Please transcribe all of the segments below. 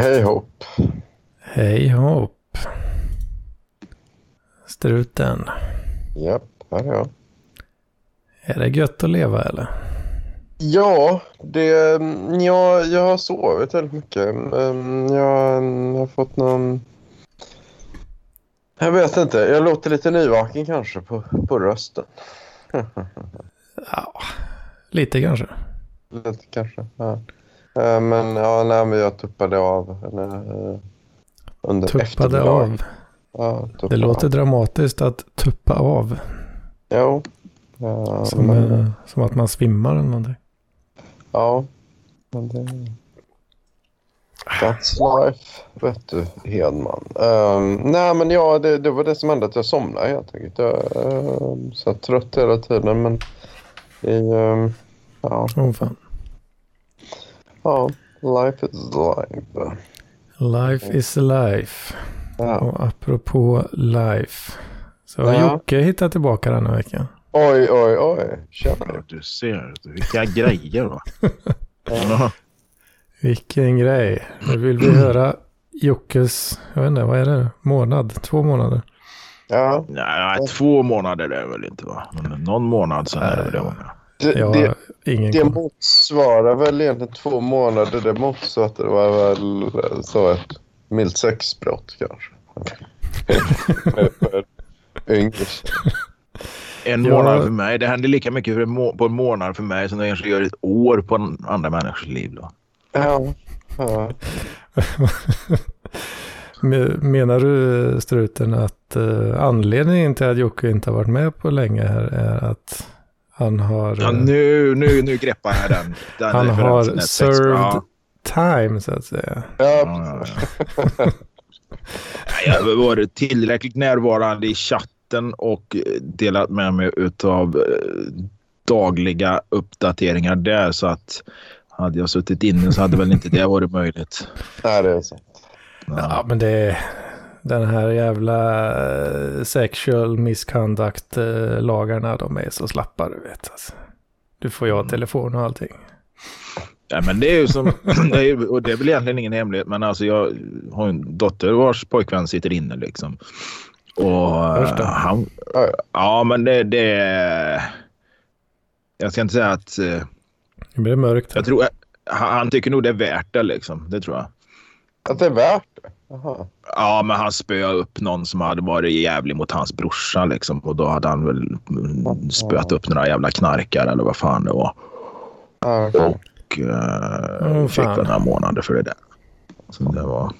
Hej hopp. Hej hopp. Struten. Japp, här är jag. Är det gött att leva eller? Ja, det, ja, jag har sovit väldigt mycket. Mm, Jag har fått någon... Jag vet inte, jag låter lite nyvaken kanske på, på rösten. Ja, lite kanske. Lite kanske, ja. Eh, Men ja, nej, men jag tuppade av eller, eh, under Tuppade av. Ja, tuppade Det låter av. dramatiskt att tuppa av. Jo. Ja, Som, men, eh, som att man svimmar eller någonting. ja. Men det... That's life, vet du, Hedman. Um, nej, men ja, det, det var det som hände att jag somnade helt enkelt. Jag uh, så trött hela tiden, men i, ehm, ja, Åh fan. Ja, life is life. Life is life. Ja. Och apropå life. Så har Ja. Jocke hittat tillbaka den här veckan. Oj, oj, oj. Tjena. Ja, du ser, vilka grejer va. Ja. Vilken grej. Nu vill vi höra Jockes, jag vet inte, vad är det? Månad? Två månader? Ja, Nej, två månader är det väl inte va? Men någon månad sen är det väl det. Det, Jag det, ingen det motsvarar väl egentligen två månader. Det motsvarar det var väl så ett milt sexbrott kanske. En månad för mig. Det händer lika mycket för en må- på en månad för mig som det kanske gör ett år på en andra människors liv. Då. Ja, ja. Me- Menar du struten att eh, anledningen till att Jocke inte har varit med på länge här är att han har, Ja, eh, nu, nu, nu greppar jag den. den han har served Ja, time så att säga? ja, Jag har varit tillräckligt närvarande i chatten och delat med mig av dagliga uppdateringar där så att hade jag suttit inne så hade väl inte det varit möjligt. Nej, det är så. Ja, men det är den här jävla eh, sexual misconduct-lagarna, de är så slappa du vet. Alltså. Du får ju ha telefon och allting. Ja, men det är ju som, det är, och det är väl egentligen ingen hemlighet, men alltså jag har en dotter vars pojkvän sitter inne liksom. Och eh, han, Ja, men det, det jag ska inte säga att, eh, Det blir mörkt. jag tror, han, han tycker nog det är värt det liksom, det tror jag. Att det är värt Jaha. Ja, men han spöade upp någon som hade varit jävlig mot hans brorsa liksom. Och då hade han väl mm, spöat upp några jävla knarkare eller vad fan det var. Okej. Och eh, Åh, fick väl några månader för det där. Så det var...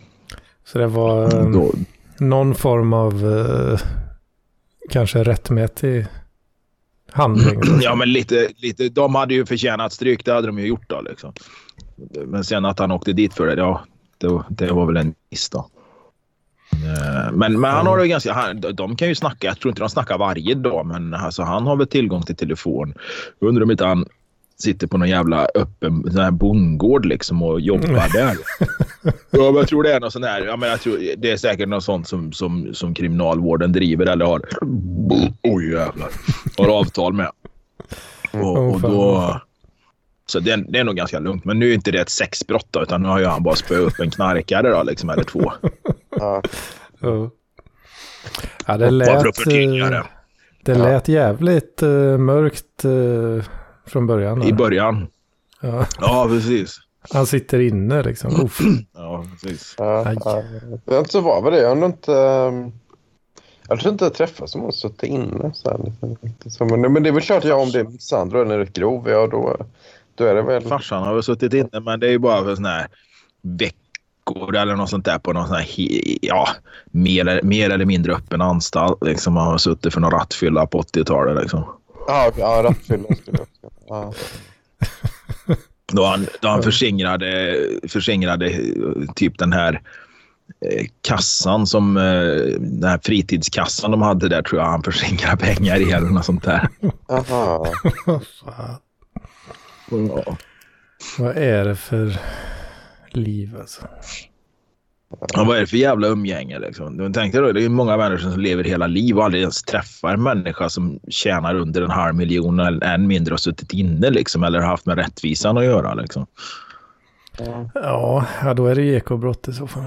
Så det var eh, Då, någon form av eh, kanske rättmätig handling. ja, men lite, lite... De hade ju förtjänat stryk. Det hade de ju gjort då liksom. Men sen att han åkte dit för det, ja. Det, det var väl en miss då. Eh, Men, men han har ju ganska, han, de kan ju snacka, jag tror inte de snackar varje dag, men alltså, han har väl tillgång till telefon. Jag undrar om inte han sitter på någon jävla öppen sån här bondgård liksom och jobbar där. Ja, men jag tror det är något sånt där. Ja, men jag tror, det är säkert något sånt som, som, som kriminalvården driver eller har. Oj jävlar. Har avtal med. Och, och då... Så det är, det är nog ganska lugnt. Men nu är inte det ett sexbrott då, utan nu har ju han bara spöat upp en knarkare då, liksom, eller två. Ja. Ja. Det lät, eh, det. lät jävligt eh, mörkt eh, från början. I början. Ja, Ja, precis. han sitter inne liksom. Uff. Ja, precis. Ja, ja. Jag är inte så vid det. Jag har inte... ehm, Jag tror inte jag träffat som har suttit inne. Så här, liksom. Men, det är väl klart, ja, om det är misshandel eller rätt grov, ja, då, då är det väl... Farsan har väl suttit inne, men det är ju bara för såna här veckor eller något sånt där på någon sån här, ja, mer, eller- mer eller mindre öppen anstalt. Liksom, han har suttit för någon rattfylla på 80-talet. Liksom. Ja, okej, ja rattfylla skulle jag. Ja. Då han, då han förskingrade, förskingrade eh, typ den här eh, kassan som eh, den här fritidskassan de hade där tror jag han förskingrade pengar i eller något sånt där. Jaha. Ja. vad är det för liv alltså? Ja, vad är det för jävla umgänge liksom? Du tänkte då, det är många människor som lever hela liv och aldrig ens träffar en människa som tjänar under en halv miljon eller än mindre har suttit inne liksom eller har haft med rättvisan att göra liksom. Ja, ja då är det ju ekobrott i så fall.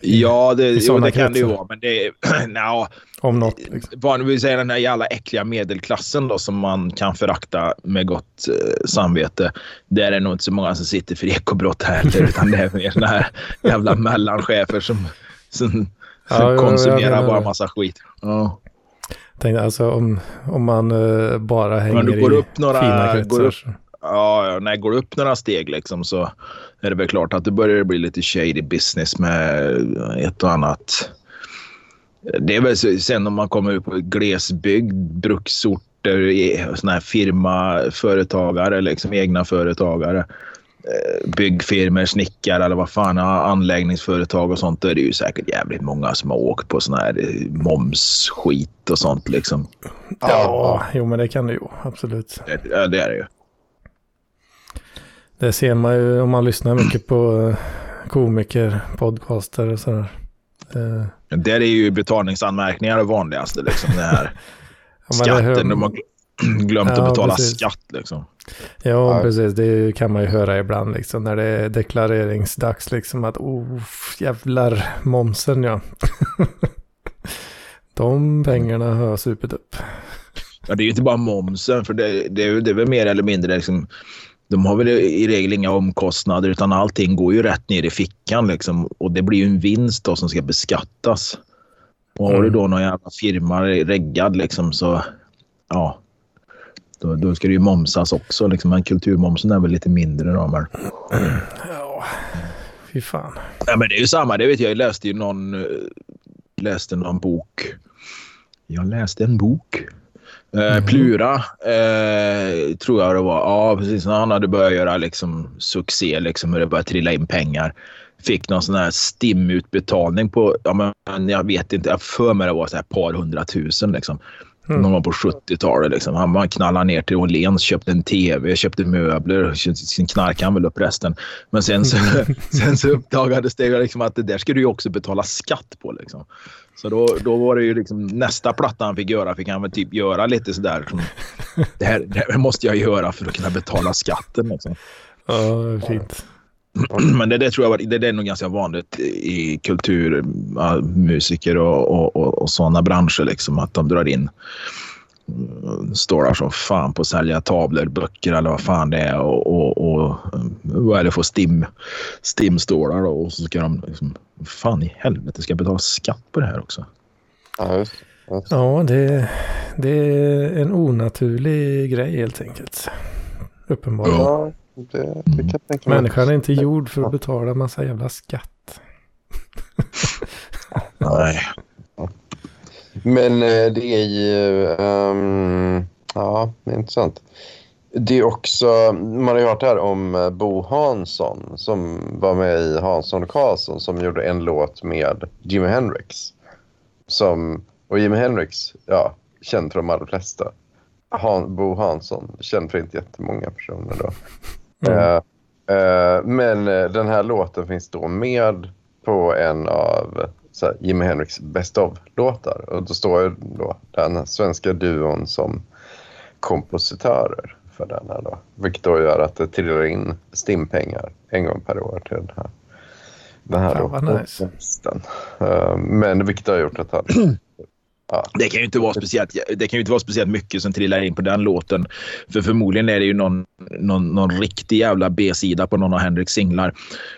Ja, det, jo, det kan det ju vara. Men det är... nja, Om något. Liksom. vanligtvis säga den här jävla äckliga medelklassen då som man kan förakta med gott eh, samvete. Där är det nog inte så många som sitter för ekobrott heller utan det är mer såna här jävla mellanchefer som, som Ja, jo, jag konsumerar menar bara det. massa skit. Ja. Tänkte alltså om, om man eh, bara hänger i upp några- fina kretsar. går upp- Ja, ja, när jag går upp några steg liksom så är det väl klart att det börjar bli lite shady business med ett och annat. Det är väl så, sen om man kommer upp på glesbygd, bruksorter, såna här firma, företagare, liksom egna företagare. eh, Byggfirmor, snickare eller vad fan, ja, anläggningsföretag och sånt. Då är det ju säkert jävligt många som har åkt på sån här eh, momsskit och sånt liksom. Ja, jo men det kan det ju absolut. Det, ja, det är det ju. Det ser man ju om man lyssnar mycket på eh, komiker, podcaster och sådär. Men Där är ju betalningsanmärkningar det vanligaste. Liksom, det här. det hör- Skatten, de har gl- glömt Ja, att betala precis. skatt. Liksom. Ja, Ja. precis. Det kan man ju höra ibland liksom när det är deklareringsdags liksom att oh, jävlar momsen ja. De pengarna har jag supit upp. Ja, det är ju inte bara momsen, för det, det, är, ju- det är väl mer eller mindre... Liksom, de har väl i regel inga omkostnader utan allting går ju rätt ner i fickan. Liksom, och det blir ju en vinst då som ska beskattas. Och har du Mm. då någon jävla firma reggad liksom, så ja, då, då ska det ju momsas också. Liksom. Men kulturmomsen är väl lite mindre. Då, men... Ja, fy fan. Ja, men det är ju samma. Det vet jag. Jag läste ju någon, eh, läste någon bok. Jag läste en bok. Eh, Mhm. Plura, eh, tror jag det var. Ja, precis. När han hade börjat göra liksom, succé, liksom, hur det började trilla in pengar. Fick någon sån här STIM-utbetalning på, ja, men jag vet inte, jag för mig det var så här par hundratusen. Liksom. Mm. Någon gång på 70-talet. Liksom. Han bara knallade ner till Åhléns, köpte en tv, köpte möbler. Sen knarkade han väl upp resten. Men sen så, sen så uppdagades det liksom att det där ska du ju också betala skatt på. Liksom. Så då, då var det ju liksom nästa platta han fick göra fick han väl typ göra lite sådär. Som, det, här, det här måste jag göra för att kunna betala skatten. Liksom. Ja, fint. Men det, det tror jag var, det, det är nog ganska vanligt i kultur, ja, musiker och, och, och, och sådana branscher. Liksom, att de drar in står där som fan på att sälja tavlor, böcker eller vad fan det är. Och, och, och vad är det för stim, stimstålar då? Och så ska de liksom, fan i helvete ska jag betala skatt på det här också? Ja, just det. Just. Ja, det, det är en onaturlig grej helt enkelt. Uppenbarligen. Ja, det, det kan tänka mig. Människan är inte gjord för att betala massa jävla skatt. Nej. Men eh, det är ju... ehm, ja, det är intressant. Det är också... Man har ju hört här om eh, Bo Hansson som var med i Hansson och Karlsson som gjorde en låt med Jimi Hendrix. Som, och Jimi Hendrix, ja, känd för de allra flesta. Han, Bo Hansson, känd för inte jättemånga personer då. Mm. Eh, eh, men den här låten finns då med på en av så här, Jimi Hendrix Best of-låtar. Och då står ju då den svenska duon som kompositörer för den här då. Vilket då gör att det trillar in stimpengar en gång per år till den här. Den här Fan, då, nice. Eh, men vilket har gjort att han... Ja, Det kan ju inte vara speciellt, det kan inte vara speciellt mycket som trillar in på den låten. För förmodligen är det ju någon, någon, någon riktig jävla B-sida på någon av Hendrix singlar.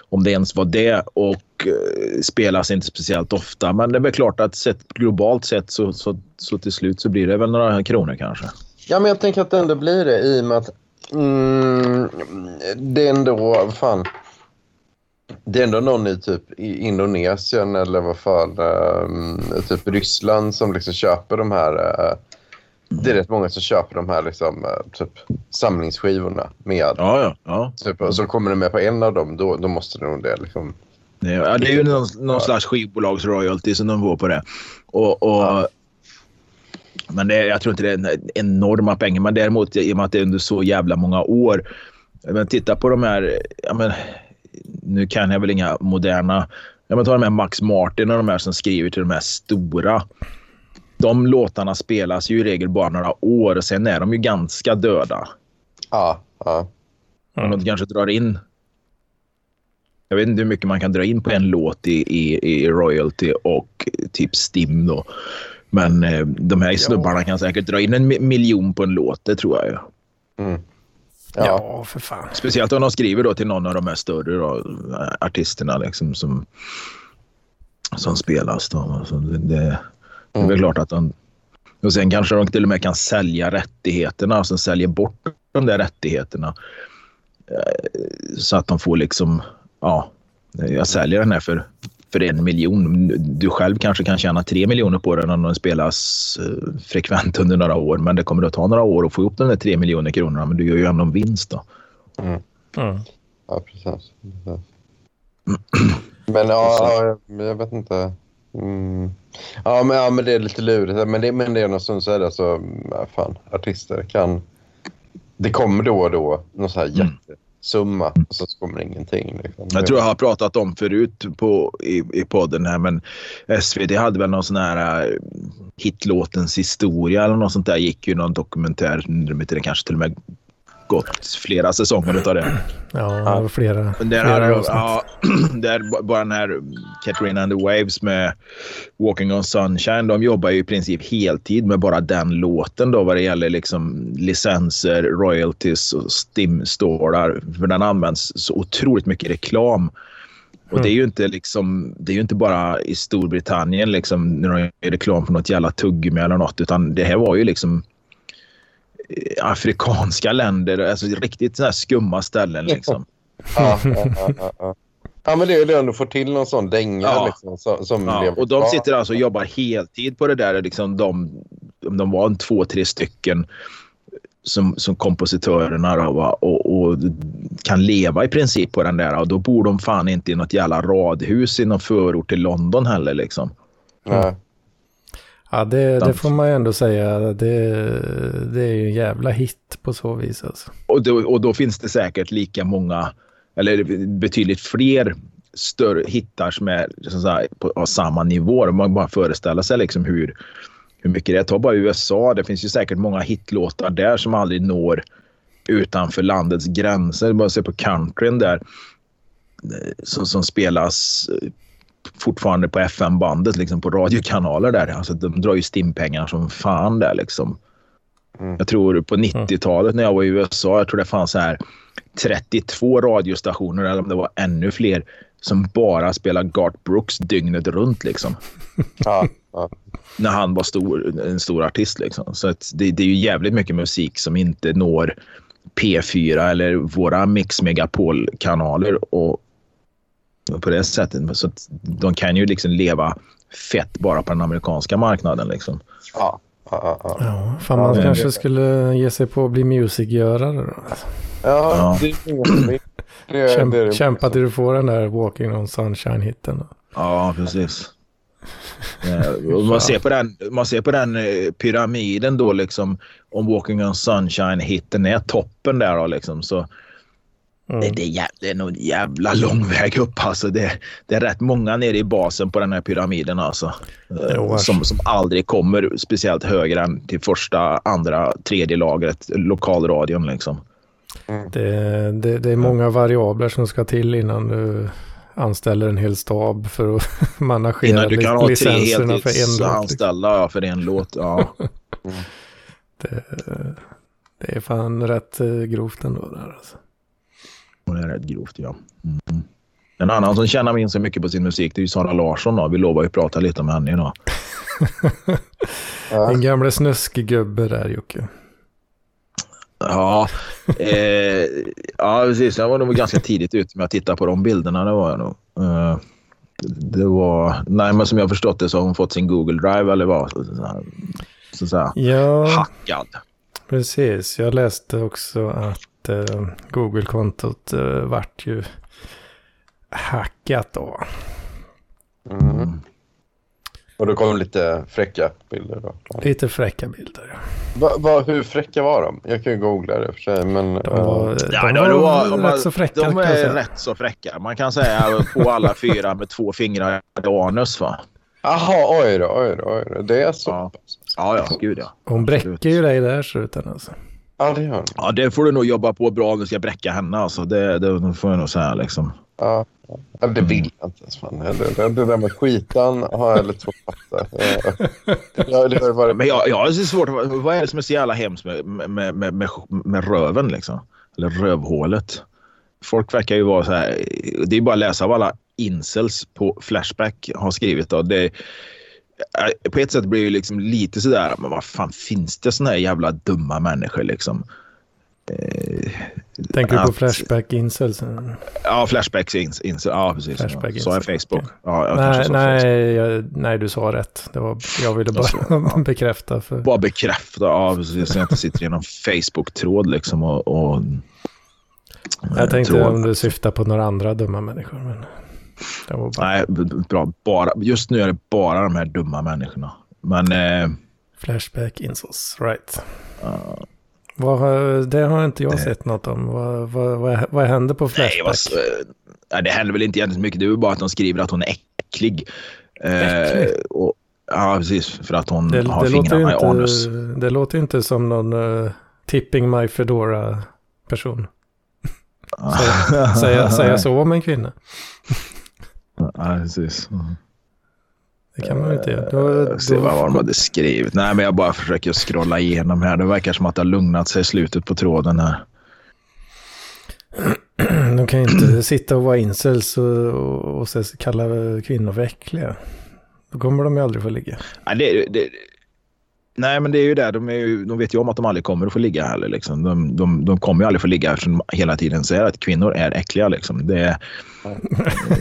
Om det ens var det och eh, spelas inte speciellt ofta. Men det är väl klart att sett, globalt sett så, så, så till slut så blir det väl några kronor kanske. Ja, men jag tänker att det ändå blir det i och med att mm, det är ändå, fan, det är ändå någon i typ i Indonesien eller vad fan, ehm, typ Ryssland som liksom köper de här, eh, det är rätt många som köper de här liksom, eh, typ samlingsskivorna med, Ja, ja. ja. typ, och så kommer det med på en av dem, då, då måste nog det liksom. Ja, det är ju någon, någon slags skivbolagsroyalty som de får på det. Och, och, Men det, jag tror inte det är en- enorma pengar. Men däremot i och med att det är under så jävla många år. Men titta på de här... Ja, men, nu kan jag väl inga moderna... Ja, men ta de här Max Martin och de här som skriver till de här stora. De låtarna spelas ju i regel bara några år och sen är de ju ganska döda. Ja, ja. Om de kanske drar in... Jag vet inte hur mycket man kan dra in på en låt i, i, i royalty och typ Stim då. Men eh, de här snubbarna kan säkert dra in en mi- miljon på en låt, det tror jag ju. Mm. Ja, Ja. för fan. Speciellt om de skriver då till någon av de här större då, artisterna liksom, som, som spelas. Då. Alltså det, det, det är väl Mm. klart att de... Och sen kanske de till och med kan sälja rättigheterna och sen säljer bort de där rättigheterna. Eh, Så att de får liksom... Ja, jag säljer den här för, för en miljon. Du själv kanske kan tjäna tre miljoner på den om den spelas eh, frekvent under några år. Men det kommer att ta några år att få ihop de där tre miljoner kronorna. Men du gör ju ändå en vinst då. Mm. Ja, precis. precis. Men ja, ja, jag, vet inte. Mm. Ja, men, ja, men det är lite lurigt. Men det, men det är något sånt så är det så, ja, fan, artister kan... Det kommer då och då någon sån här Mm summa och så kommer ingenting. Liksom. Jag tror jag har pratat om förut på, i, i podden här, men SVT hade väl någon sån här uh, hitlåtens historia eller något sånt där. gick ju någon dokumentär, nu inte kanske till och med gått flera säsonger utav det. Ja, var flera, Men där, flera ja, där bara den här Katrina and the Waves med Walking on Sunshine, de jobbar ju i princip heltid med bara den låten då vad det gäller liksom licenser, royalties och stimstålar. För den används så otroligt mycket reklam. Och det är ju inte liksom, det är ju inte bara i Storbritannien liksom när de gör reklam för något jävla tuggummi eller något, utan det här var ju liksom afrikanska länder, alltså riktigt så här skumma ställen liksom. Ja, ja, ja, ja, ja. men det är om du får till någon sån dänga Ja. liksom, som, som Ja, och de sitter alltså och jobbar heltid på det där. Liksom de, de var en två, tre stycken som, som kompositörerna då? Och, och kan leva i princip på den där. Och då bor de fan inte i något jävla radhus i någon förort till London heller. Liksom. Nej. Ja, det, det De- får man ju ändå säga. Det, det är ju en jävla hit på så vis alltså. Och, då, och då finns det säkert lika många, eller betydligt fler större hittar som är att säga, på, på samma nivå. Man bara föreställer sig liksom hur, hur mycket det är. Ta bara USA. Det finns ju säkert många hitlåtar där som aldrig når utanför landets gränser. Bara se på countryn där eh, som, som spelas eh, fortfarande på FM-bandet liksom på radiokanaler där. Alltså de drar ju stimpengar som fan där liksom. Mm. Jag tror på 90-talet när jag var i USA, jag tror det fanns så här 32 radiostationer eller om det var ännu fler som bara spelade Garth Brooks dygnet runt liksom. Ja, ja. När han var stor, en stor artist liksom. Så att det, det är ju jävligt mycket musik som inte når P4 eller våra Mix Megapol-kanaler och på det sättet. Så att de kan ju liksom leva fett bara på den amerikanska marknaden liksom. ja, ja, ja. Ja, fan man Ja, kanske det- skulle ge sig på att bli musikgörare då. ja Ja. det är inget det är- Kämpa, det är- kämpa till du får den där Walking on Sunshine-hitten. Ja, precis. Man, ser på den, man ser på den eh, pyramiden då liksom om Walking on Sunshine-hitten är toppen där då liksom så Mm. det, det, det är nog en jävla lång väg upp alltså. Det, det är rätt många nere i basen på den här pyramiden alltså. Eh, Jo, som, som aldrig kommer speciellt högre än till första, andra, tredje lagret, lokalradion liksom. Det, det, det är många variabler som ska till innan du anställer en hel stab för att managera Innan du kan ha tre licenserna för en låt. Liksom. heltidsanställda ja, för en låt. Ja. Det, det är fan rätt eh, grovt ändå där alltså. Det är rätt grovt, ja. Mm. En annan som tjänar minst så mycket på sin musik det är ju Sara Larsson. Då. Vi lovar ju att prata lite om henne idag. Din gamla snuskgubbe där Jocke. Ja, eh, ja precis. Jag var nog ganska tidigt ute med att titta på de bilderna. Det var jag nog. Eh, det var... Nej, men som jag förstått det så har hon fått sin Google Drive eller vad. Så, så, så, säga, Ja, hackad. precis. Jag läste också att eh, Google-kontot eh, vart ju hackat då. Mm. Och då kom lite fräcka bilder då. Lite fräcka bilder. Va, va, hur fräcka var de? Jag kan ju googla det för sig, men... De eh, var, Ja, de de, var, var, de, rätt så fräcka de är rätt så fräcka. Man kan säga på alla fyra med två fingrar i anus. Va? Jaha, oj då, oj då, oj då. Det är så Ja. pass. Ja, ja, gud ja. Hon bräcker ju dig där sluten alltså. Ja, det gör. Ja, det får du nog jobba på bra om du ska bräcka henne. Alltså. Det, det får jag nog säga. Liksom. Ja. ja, det vill jag inte ens. Fan. Det, det, det där med skitan har jag lite svårt att fatta. Jag, jag, det har varit... Men jag, jag har svårt. Vad är det som är så jävla hemskt med, med, med, med, med röven liksom? Eller rövhålet. Folk verkar ju vara så här... Det är bara att läsa vad alla incels på Flashback har skrivit. Då. Det, på ett sätt blir det liksom lite sådär, men vad fan finns det såna här jävla dumma människor liksom? Eh, Tänker du på Flashback Incels? Ja, Flashback Incels. Ja, precis. Flashback ja. Så är Facebook. Okay. Ja, nej, nej, jag, nej, du sa rätt. Det var, jag ville bara så, ja. bekräfta. För... Bara bekräfta, ja precis. Så jag inte sitter i någon Facebook-tråd liksom och... och jag tänkte tråd. om du syftar på några andra dumma människor. Men... Bara... Nej, bra. Bara, just nu är det bara de här dumma människorna. Men... Eh... Flashback Incels, right. Uh... Vad, det har inte jag det... sett något om. Vad, vad, vad, vad händer på Flashback? Nej, vad, det händer väl inte egentligen så mycket. Det är bara att de skriver att hon är äcklig. äcklig? Eh, och, ja, precis. För att hon det, har det fingrarna inte, i anus. Det låter inte som någon uh, tipping my fedora person. säga, säga så om en kvinna. Ja, precis. Mm. Det kan man ju inte göra. Då, då... Se vad de hade skrivit. Nej, men jag bara försöker scrolla igenom här. Det verkar som att det har lugnat sig i slutet på tråden här. De kan ju inte sitta och vara incels och, och, och kalla kvinnor för äckliga. Då kommer de ju aldrig få ligga. Nej, det, det, nej men det är ju det. De, är ju, de vet ju om att de aldrig kommer att få ligga heller. Liksom. De, de, de kommer ju aldrig få ligga eftersom de hela tiden säger att kvinnor är äckliga. Liksom. Det,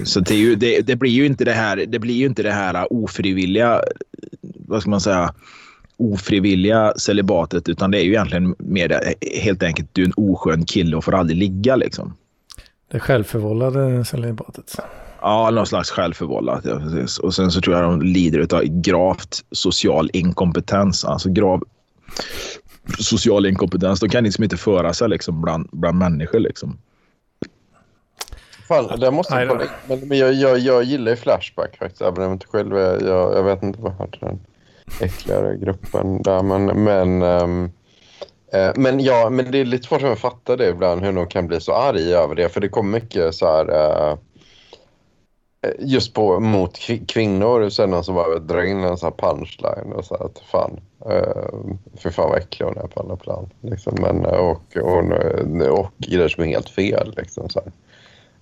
så det, ju, det, det, blir ju inte det här, det blir ju inte det här ofrivilliga, vad ska man säga, ofrivilliga celibatet utan det är ju egentligen mer helt enkelt du är en oskön kille och får aldrig ligga liksom. Det självförvållade celibatet. Ja, någon slags självförvållat. Ja, precis. Och sen så tror jag de lider av gravt social inkompetens. Alltså grav social inkompetens. De kan liksom inte föra sig liksom bland, bland människor. Liksom. Fan, det måste jag kolla Men, men jag, jag, jag gillar ju Flashback faktiskt. Även om jag inte själv är, jag, jag vet inte vad jag till den äckligare gruppen där. Men, men, um, eh, men, ja, men det är lite svårt att fatta det ibland hur de kan bli så arg över det. För det kommer mycket så här... Uh, Eh, just på, mot kvinnor. Så är det någon som bara drar in en sån här punchline och så att fan, eh, uh, för fan vad äcklig hon är på alla plan. Liksom. Men, eh, och, och, och grejer som är helt fel. Liksom, så här.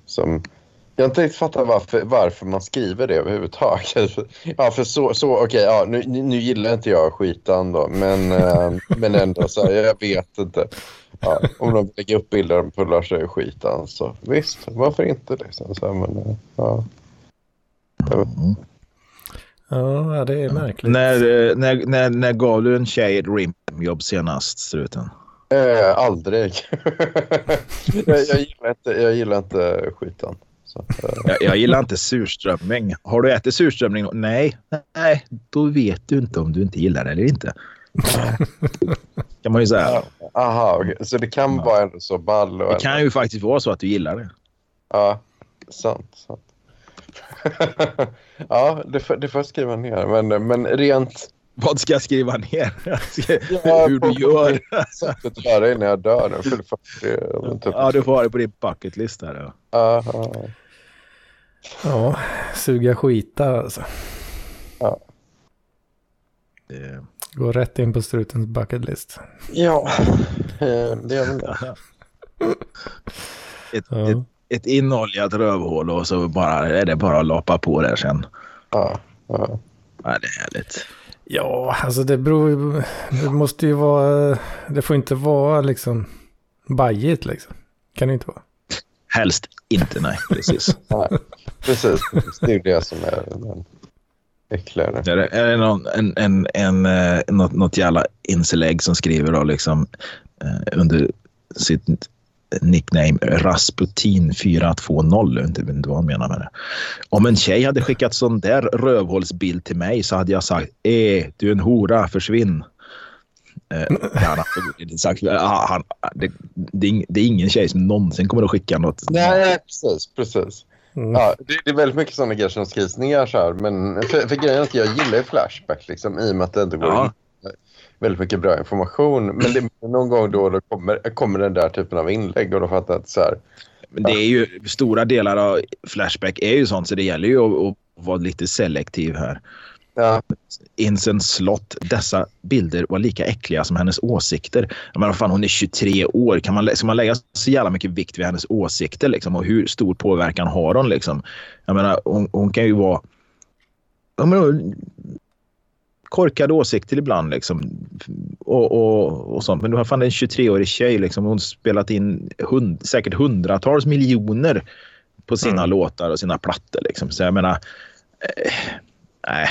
Som, jag har inte riktigt fattat varför, varför man skriver det överhuvudtaget. Ja, för så, så okej, okay, ja, nu, nu gillar inte jag skitan då, men, men ändå så här, jag vet inte. Ja, om de lägger upp bilder på Lars skitan så alltså. visst, varför inte liksom. Så här, men, ja. Mm. Ja, det är märkligt. När, eh, när, när, när gav du en tjej ett rimjobb senast, struten? Eh, aldrig. jag, jag, gillar inte, jag gillar inte skiten. Så, eh. jag, jag, gillar inte surströmming. Har du ätit surströmming? Nej. Nej, då vet du inte om du inte gillar det eller inte. kan man ju säga. Aha, okay. så det kan ja. vara ändå så ball? det kan ju faktiskt vara så att du gillar det. Ja, sant. sant. ja, det, det får jag skriva ner. Men, men rent vad ska jag skriva ner? ja, Hur du gör? Sättet att göra innan jag dör. Jag fyller 40. Ja, du får ha det på din bucketlist här. Ja. ja, suga skita alltså. Ja. Det... Gå rätt in på strutens bucketlist. Ja, eh, det är väl det. Ett, ja. ett, ett inoljat rövhål och så bara, är det bara att lapa på där sen. Ja. ja. ja det är härligt. Ja, alltså det beror Det måste ju vara... Det får inte vara liksom bajigt liksom. Kan det inte vara. Helst inte, nej. Precis. nej, precis. Det är det som är den äckligare. Är det, är det någon, en, en, en, eh, något, något jävla inselägg som skriver då liksom eh, under sitt nickname Rasputin 420. Jag vet inte vad han menar med det. Om en tjej hade skickat sån där rövhålsbild till mig så hade jag sagt eh, du är en hora, försvinn. Eh, han, sagt, han, det, det, är ingen tjej som någonsin kommer att skicka något. Nej, precis. precis. Mm. Ja, det, det, är väldigt mycket sådana grejer som skrivs ner så här. Men för, för grejen är att jag gillar Flashback liksom, i och med att det inte går ja. Väldigt mycket bra information. Men det, någon gång då, då kommer, kommer den där typen av inlägg och då fattar jag att så här, Men det är ju stora delar av Flashback är ju sånt så det gäller ju att, att vara lite selektiv här. ja, Incen Slott, dessa bilder var lika äckliga som hennes åsikter. Jag menar, fan, hon är 23 år. Kan man, ska man lägga så jävla mycket vikt vid hennes åsikter liksom, och hur stor påverkan har hon? Liksom? Jag menar, hon, hon kan ju vara... Jag menar, korkade åsikter ibland liksom. Och, och, och sånt. Men du har fan en 23-årig tjej. Liksom. Hon spelat in hund, säkert hundratals miljoner på sina Mm. låtar och sina plattor. Liksom. Så jag menar... Eh, nej.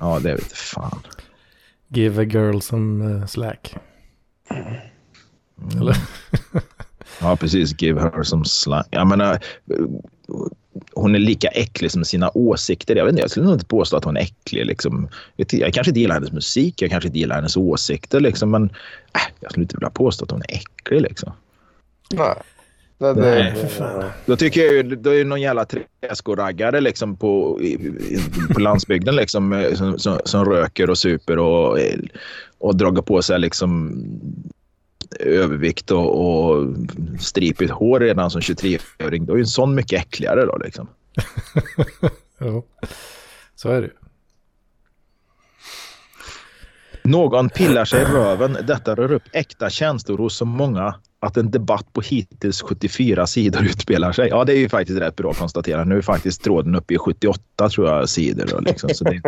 Ja, det vet fan. Give a girl some eh, slack. Eller? Ja, precis. Give her some slack. Jag menar, hon är lika äcklig som sina åsikter. Jag, vet inte, jag skulle nog inte påstå att hon är äcklig. Liksom. Jag, kanske inte gillar hennes musik, jag kanske inte gillar hennes åsikter. Liksom, men äh, jag skulle inte vilja påstå att hon är äcklig. Liksom. nej. Det, det, Nej, för fan. Då tycker jag ju, då är det någon jävla träskoraggare liksom på, på landsbygden liksom, eh, som, som, som röker och super och, och drar på sig liksom övervikt och, och stripigt hår redan som 23-åring. Då är ju en sån mycket äckligare då liksom. Jo. Så är det. Någon pillar sig i röven. Detta rör upp äkta känslor hos så många att en debatt på hittills 74 sidor utspelar sig. Ja, det är ju faktiskt rätt bra att konstatera. Nu är faktiskt tråden uppe i 78 tror jag sidor. Då, liksom. Så det,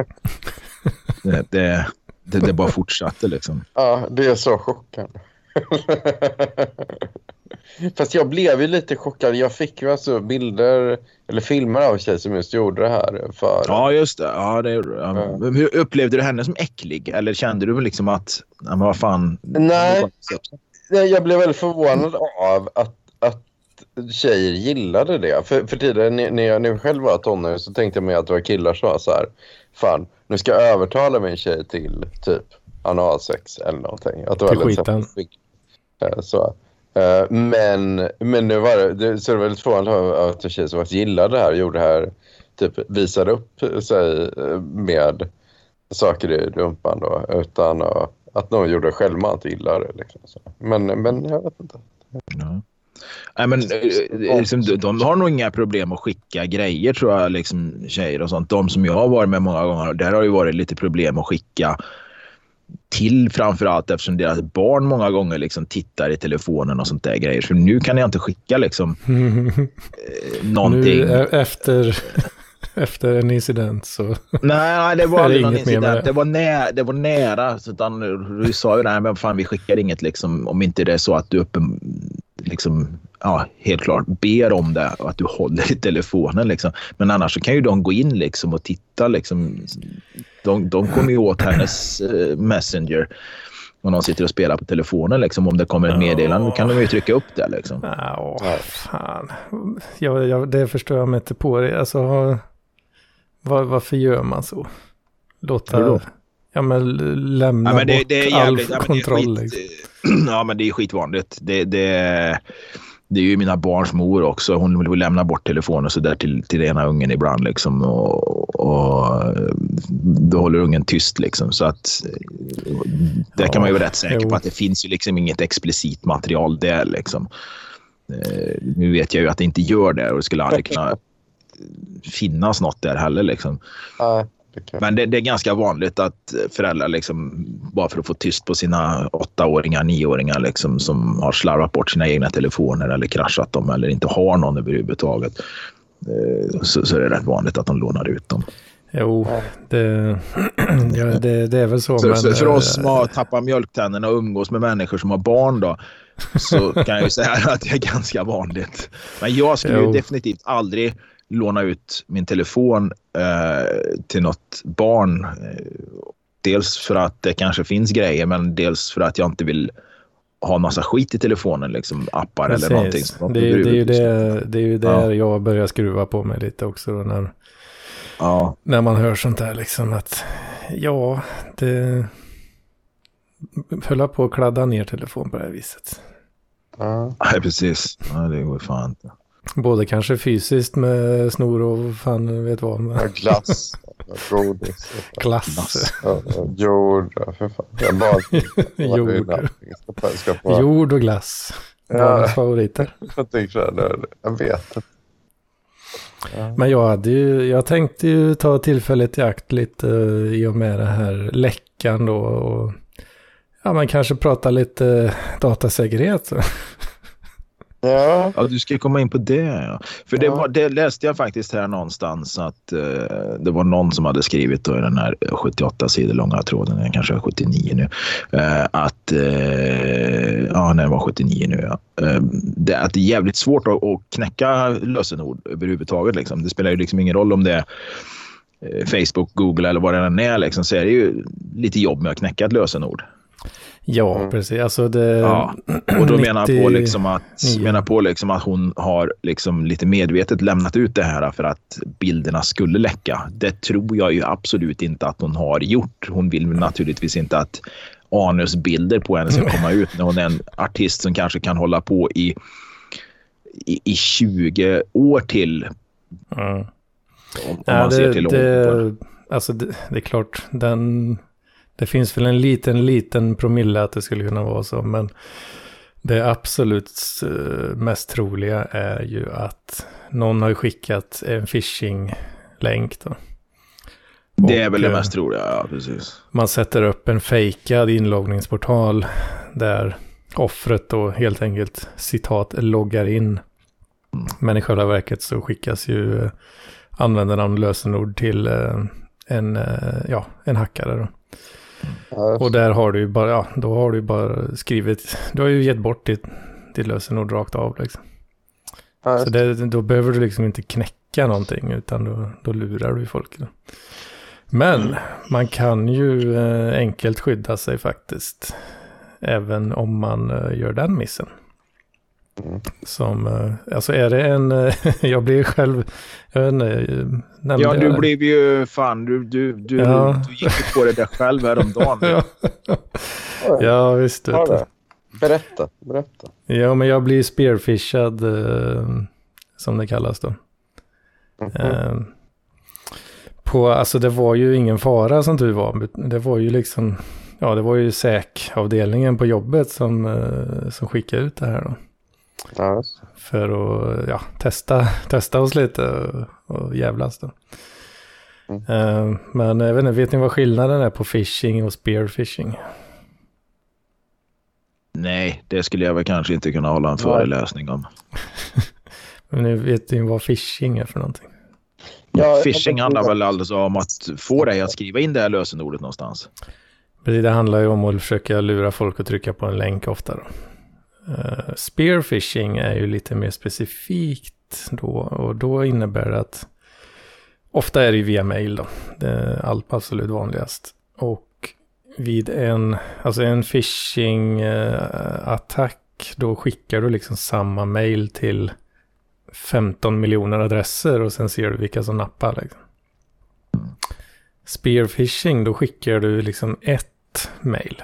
det, det, det, det bara fortsatte liksom. Ja, det är så chockande. Fast jag blev ju lite chockad. Jag fick ju alltså bilder eller filmer av tjej som just gjorde det här. För... Ja, just det. Ja, det ja. Men Hur upplevde du henne som äcklig? Eller kände du liksom att, ja, men vad fan? Nej. Nej, Jag blev väldigt förvånad av att, att tjejer gillade det. För, för tidigare när jag, när jag själv var tonåring så tänkte jag mig att det var killar som var så här. Fan, nu ska jag övertala min tjej till typ analsex eller någonting. Att det var Till liksom- skiten. Eh, Eh, så. Eh, men, men nu var det, det, så det var väldigt förvånande att en tjej som faktiskt gillade det här gjorde det här, typ visade upp sig eh, med saker i rumpan då, utan att, någon gjorde det illa det. Liksom. Men, men jag vet inte. Ja. Nej, men, liksom, de, de har nog inga problem att skicka grejer tror jag, liksom, tjejer och sånt. De som jag har varit med många gånger, där har ju varit lite problem att skicka till framförallt eftersom deras barn många gånger liksom tittar i telefonen och sånt där grejer. Så nu kan jag inte skicka liksom eh, någonting. Nu e- efter, efter en incident så... Nej, nej, det var aldrig någon incident. det? Var, nä, det var nära. Så utan, du sa ju det här, men fan vi skickar inget liksom, om inte det är så att du uppen, liksom, ja, helt klart ber om det och att du håller i telefonen. Liksom. Men annars så kan ju de gå in liksom, och titta. Liksom. De, de kommer ju åt hennes eh, Messenger. Om de sitter och spelar på telefonen. Liksom, om det kommer ett meddelande kan de ju trycka upp det. Liksom. Ja, Nej. fan. Jag, jag, det förstår jag mig inte på. Det. Alltså, var, varför gör man så? Hur Låta... Ja, men lämna Ja, men det, bort det är all jävligt, ja, men det är kontroll. skit, liksom. Ja, men det är skitvanligt. Det, det, det är ju mina barns mor också. Hon vill lämna bort telefonen så där till, till ena ungen ibland. Liksom, och, och då håller ungen tyst. Liksom, så att där kan man ju vara rätt säker jo. på att det finns ju liksom inget explicit material där. Liksom. Eh, Nu vet jag ju att det inte gör det och det skulle aldrig kunna finnas något där heller. Liksom. Nej, det. Men det, det är ganska vanligt att föräldrar, liksom, bara för att få tyst på sina åttaåringar, nioåringar liksom, som har slarvat bort sina egna telefoner eller kraschat dem eller inte har någon överhuvudtaget, eh, så, så är det rätt vanligt att de lånar ut dem. Jo, det, ja, det, det är väl så. Så, men, så för oss eh, som har tappat mjölktänderna och umgås med människor som har barn då, så kan jag ju säga att det är ganska vanligt. Men jag skulle definitivt aldrig låna ut min telefon eh, till något barn. Eh, dels för att det kanske finns grejer, men dels för att jag inte vill ha en massa skit i telefonen, liksom appar eller någonting. Precis. Det, är ju- det, är ju det, det är ju där jag börjar skruva på mig lite också. När, Ja, när man hör sånt där liksom att ja, det höll på att kladda ner telefon på det här viset. Ja. nej, precis. Ja, det går fan inte. Både kanske fysiskt med snor och fan vet vad. Men, Och glass. Godis. Glass. Ja, jord. ja, För fan. Jag bara... Jord. Ska på. Jord och glass. Ja. Barnens favoriter. Jag vet inte. Men jag hade ju, jag tänkte ju ta tillfället i akt lite eh, i och med det här läckan då och ja, men kanske prata lite datasäkerhet. Ja, Ja, du ska komma in på det. Ja. För det, Ja. var, det läste jag faktiskt här någonstans att eh, det var någon som hade skrivit då i den här 78 sidor långa tråden, den kanske är 79 nu, eh, att eh, ja, det var 79 nu. Ja. Eh, det, att det är jävligt svårt att, att knäcka lösenord överhuvudtaget. Liksom. Det spelar ju liksom ingen roll om det är eh, Facebook, Google eller vad det än är. Liksom, så är det ju lite jobb med att knäcka ett lösenord. Ja, Mm. precis. Alltså det... Ja, och då menar jag på 99. liksom att, menar på liksom att hon har liksom lite medvetet lämnat ut det här för att bilderna skulle läcka. Det tror jag ju absolut inte att hon har gjort. Hon vill naturligtvis inte att anusbilder på henne ska komma ut när hon är en artist som kanske kan hålla på i, i, i 20 år till. Mm. Om, om Ja, man det, ser till det, alltså det, det är klart, den, det finns väl en liten, liten promille att det skulle kunna vara så, men det absolut eh, mest troliga är ju att någon har skickat en phishing-länk då. Det är väl det eh, mest troliga, ja precis. Man sätter upp en fejkad inloggningsportal där offret då helt enkelt citat loggar in. Men i själva verket så skickas ju eh, användarnamn och lösenord till en, ja, en hackare. Då. Ja, Och där har du ju bara, ja, då har du bara skrivit, du har ju gett bort ditt, ditt lösenord rakt av liksom. ja, Så det, då behöver du liksom inte knäcka någonting utan då, då lurar du folk. Då. Men man kan ju eh, enkelt skydda sig faktiskt. Även om man eh, gör den missen. Mm. Som, eh, alltså är det en, eh, jag blir själv, jag vet inte, eh, Ja, du blev ju fan, du, du, du, Ja. du gick ju på det där själv häromdagen. ja. ja, visst. Ja, Vet du. Berätta, berätta. Ja, men jag blir spearfishad, som det kallas då. Mhm. Eh, på, alltså det var ju ingen fara som tur var. Det var ju liksom, ja det var ju säkavdelningen på jobbet som, som skickade ut det här då. Ja. För att ja, testa, testa oss lite och, och jävlas då. Mm. Eh, men jag vet inte, vet ni vad skillnaden är på phishing och spearfishing? Nej, det skulle jag väl kanske inte kunna hålla en föreläsning om. Men ni vet ni vad phishing är för någonting? Ja, Phishing handlar väl alltså om att få dig att skriva in det här lösenordet någonstans. Precis, Det handlar ju om att försöka lura folk att trycka på en länk ofta. Då. Uh, spearfishing är ju lite mer specifikt då. Och då innebär det att ofta är det ju via mail då. Det är allt absolut vanligast. Och vid en, alltså en phishing-attack eh, då skickar du liksom samma mail till 15 miljoner adresser och sen ser du vilka som nappar. Liksom. Spearfishing, då skickar du liksom ett mail.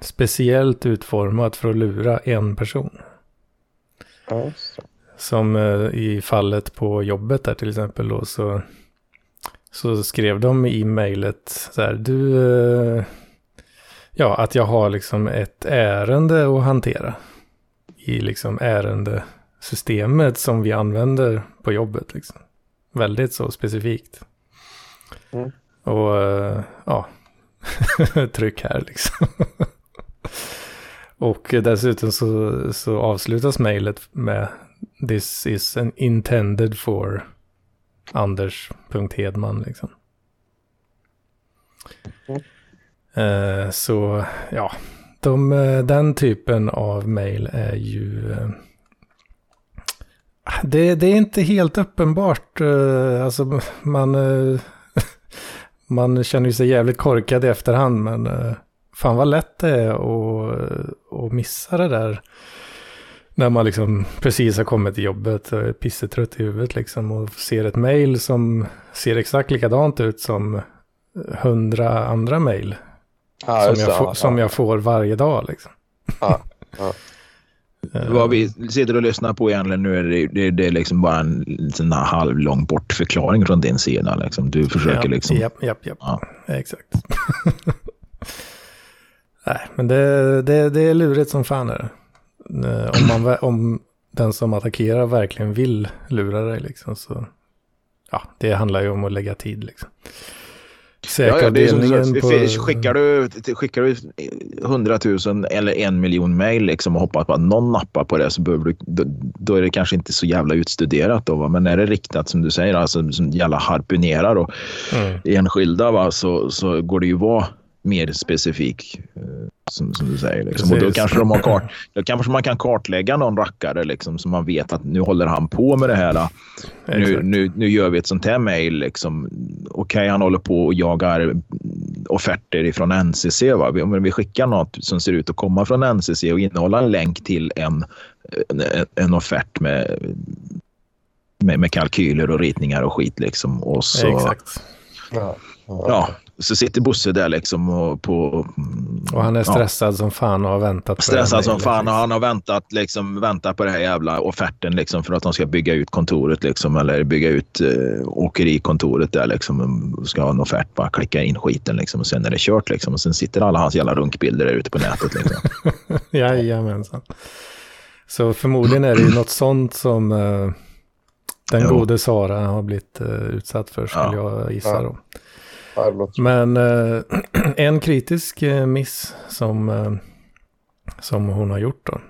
Speciellt utformat för att lura en person. Ja. Som eh, i fallet på jobbet där till exempel då så, så skrev de i mejlet så här, du, eh, ja att jag har liksom ett ärende att hantera. I liksom ärendesystemet som vi använder på jobbet liksom. Väldigt så specifikt. Mm. Och eh, ja, tryck här liksom. Och dessutom så, så avslutas mejlet med This is an intended for Anders.Hedman liksom. Mm. Eh, så ja, de, eh, den typen av mejl är ju... eh, det, det är inte helt uppenbart. eh, alltså man, man känner ju sig jävligt korkad i efterhand men fan vad lätt det är att, att missa det där. När man liksom precis har kommit till jobbet och är pissetrött i huvudet liksom och ser ett mejl som ser exakt likadant ut som hundra andra mejl. Ja, som, jag får, som ja. jag får varje dag liksom. Ja, ja. Vad vi sitter och lyssnar på egentligen nu är det, det, det är liksom bara en här halvlång bortförklaring från din sida. Liksom. Du försöker ja, liksom... Japp, japp, japp. Ja. Exakt. Nej, men det, det, det är lurigt som fan är det. Om, man, om den som attackerar verkligen vill lura dig liksom så... Ja, det handlar ju om att lägga tid liksom. Säkravdelningen ja, ja, på... Skickar du, skickar du 100 000 eller en miljon mejl liksom och hoppas på att någon nappar på det så behöver du, då, då, är det kanske inte så jävla utstuderat. Då, va? Men är det riktat som du säger, alltså, som jävla harpunerar och mm. enskilda va? Så, så går det ju vara mer specifik. Eh, som, som du säger. Liksom. Och då kanske, de har kart, då kanske man kan kartlägga någon rackare liksom, så man vet att nu håller han på med det här. Nu, nu, nu gör vi ett sånt här mejl. Liksom. Okej, okay, han håller på och jagar offerter ifrån NCC. Va? Om vi skickar något som ser ut att komma från NCC och innehålla en länk till en, en, en offert med, med, med, kalkyler och ritningar och skit. Liksom. Och så, Exakt. Ja, ja. ja, så sitter Bosse där liksom och på... Och han är stressad ja. som fan och har väntat på Stressad som fan och han har väntat, liksom, väntat på den här jävla offerten liksom för att de ska bygga ut kontoret liksom eller bygga ut eh, åkerikontoret där liksom. Ska ha en offert, bara klicka in skiten liksom och sen är det kört liksom. Och sen sitter alla hans jävla runkbilder där ute på nätet liksom. Jajamensan. Så förmodligen är det ju något sånt som uh, den jo. gode Sara har blivit uh, utsatt för skulle ja. jag gissa då. Men eh, en kritisk eh, miss som, eh, som hon har gjort då,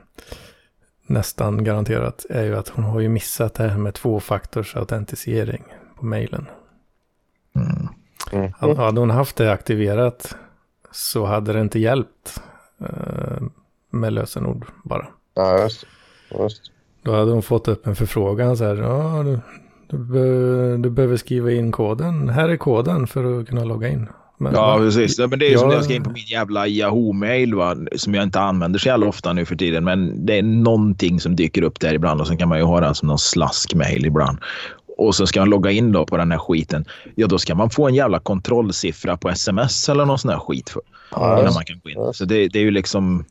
nästan garanterat, är ju att hon har ju missat det här med tvåfaktors autentisering på mejlen. Mm. Mm. Hade hon haft det aktiverat så hade det inte hjälpt eh, med lösenord bara. Ja, just, just. Då hade hon fått upp en förfrågan så här, ja, du, be du, behöver skriva in koden. Här är koden för att kunna logga in. Men, ja, precis. Men det är jag... som när jag ska in på min jävla Yahoo-mail som jag inte använder så jävla ofta nu för tiden. Men det är någonting som dyker upp där ibland och sen kan man ju ha den som någon slask-mail ibland. Och så ska man logga in då på den här skiten. Ja, då ska man få en jävla kontrollsiffra på sms eller någon sån här skit för, ja, innan man kan gå in. Så det, det är ju liksom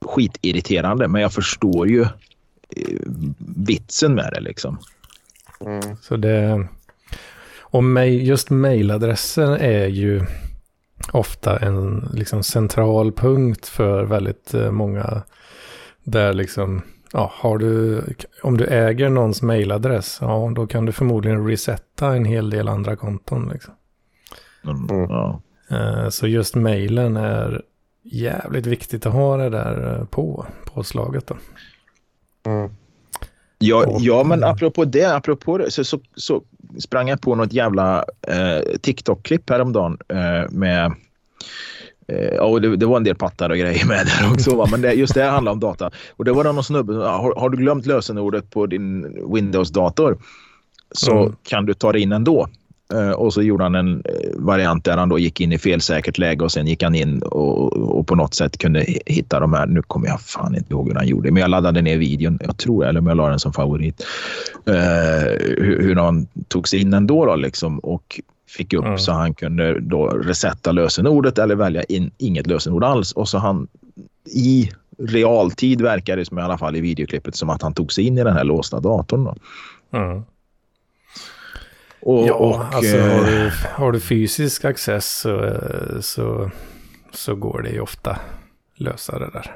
skitirriterande. Men jag förstår ju eh, vitsen med det liksom. Mm. Så det... Och just mejladressen är ju ofta en liksom central punkt för väldigt eh, många. Där liksom, ja, har du, om du äger någons mejladress, ja, då kan du förmodligen resetta en hel del andra konton. Liksom. Mm, ja. Eh, så just mejlen är jävligt viktigt att ha det där eh, på, påslaget då. Mm. Ja, ja, men apropå det, apropå det så, så, så sprang jag på något jävla eh, TikTok-klipp häromdagen eh, med Eh, och det, det, var en del pattar och grejer med där också. Va? Men det, just det här handlar om data. Och det var någon snubbe har, har du glömt lösenordet på din Windows-dator så mm. kan du ta det in ändå. Eh, och så gjorde han en eh, variant där han då gick in i felsäkert läge och sen gick han in och, och på något sätt kunde hitta de här. Nu kommer jag fan inte ihåg hur han gjorde, men jag laddade ner videon. Jag tror, eller om jag la den som favorit. Uh, hur, hur han tog sig in ändå då liksom och fick upp mm. så han kunde då resetta lösenordet eller välja in inget lösenord alls och så han i realtid verkar det som i alla fall i videoklippet som att han tog sig in i den här låsta datorn. Då. Mm. Och, ja, och, alltså har du, har du fysisk access så, så, så går det ju ofta lösa det där.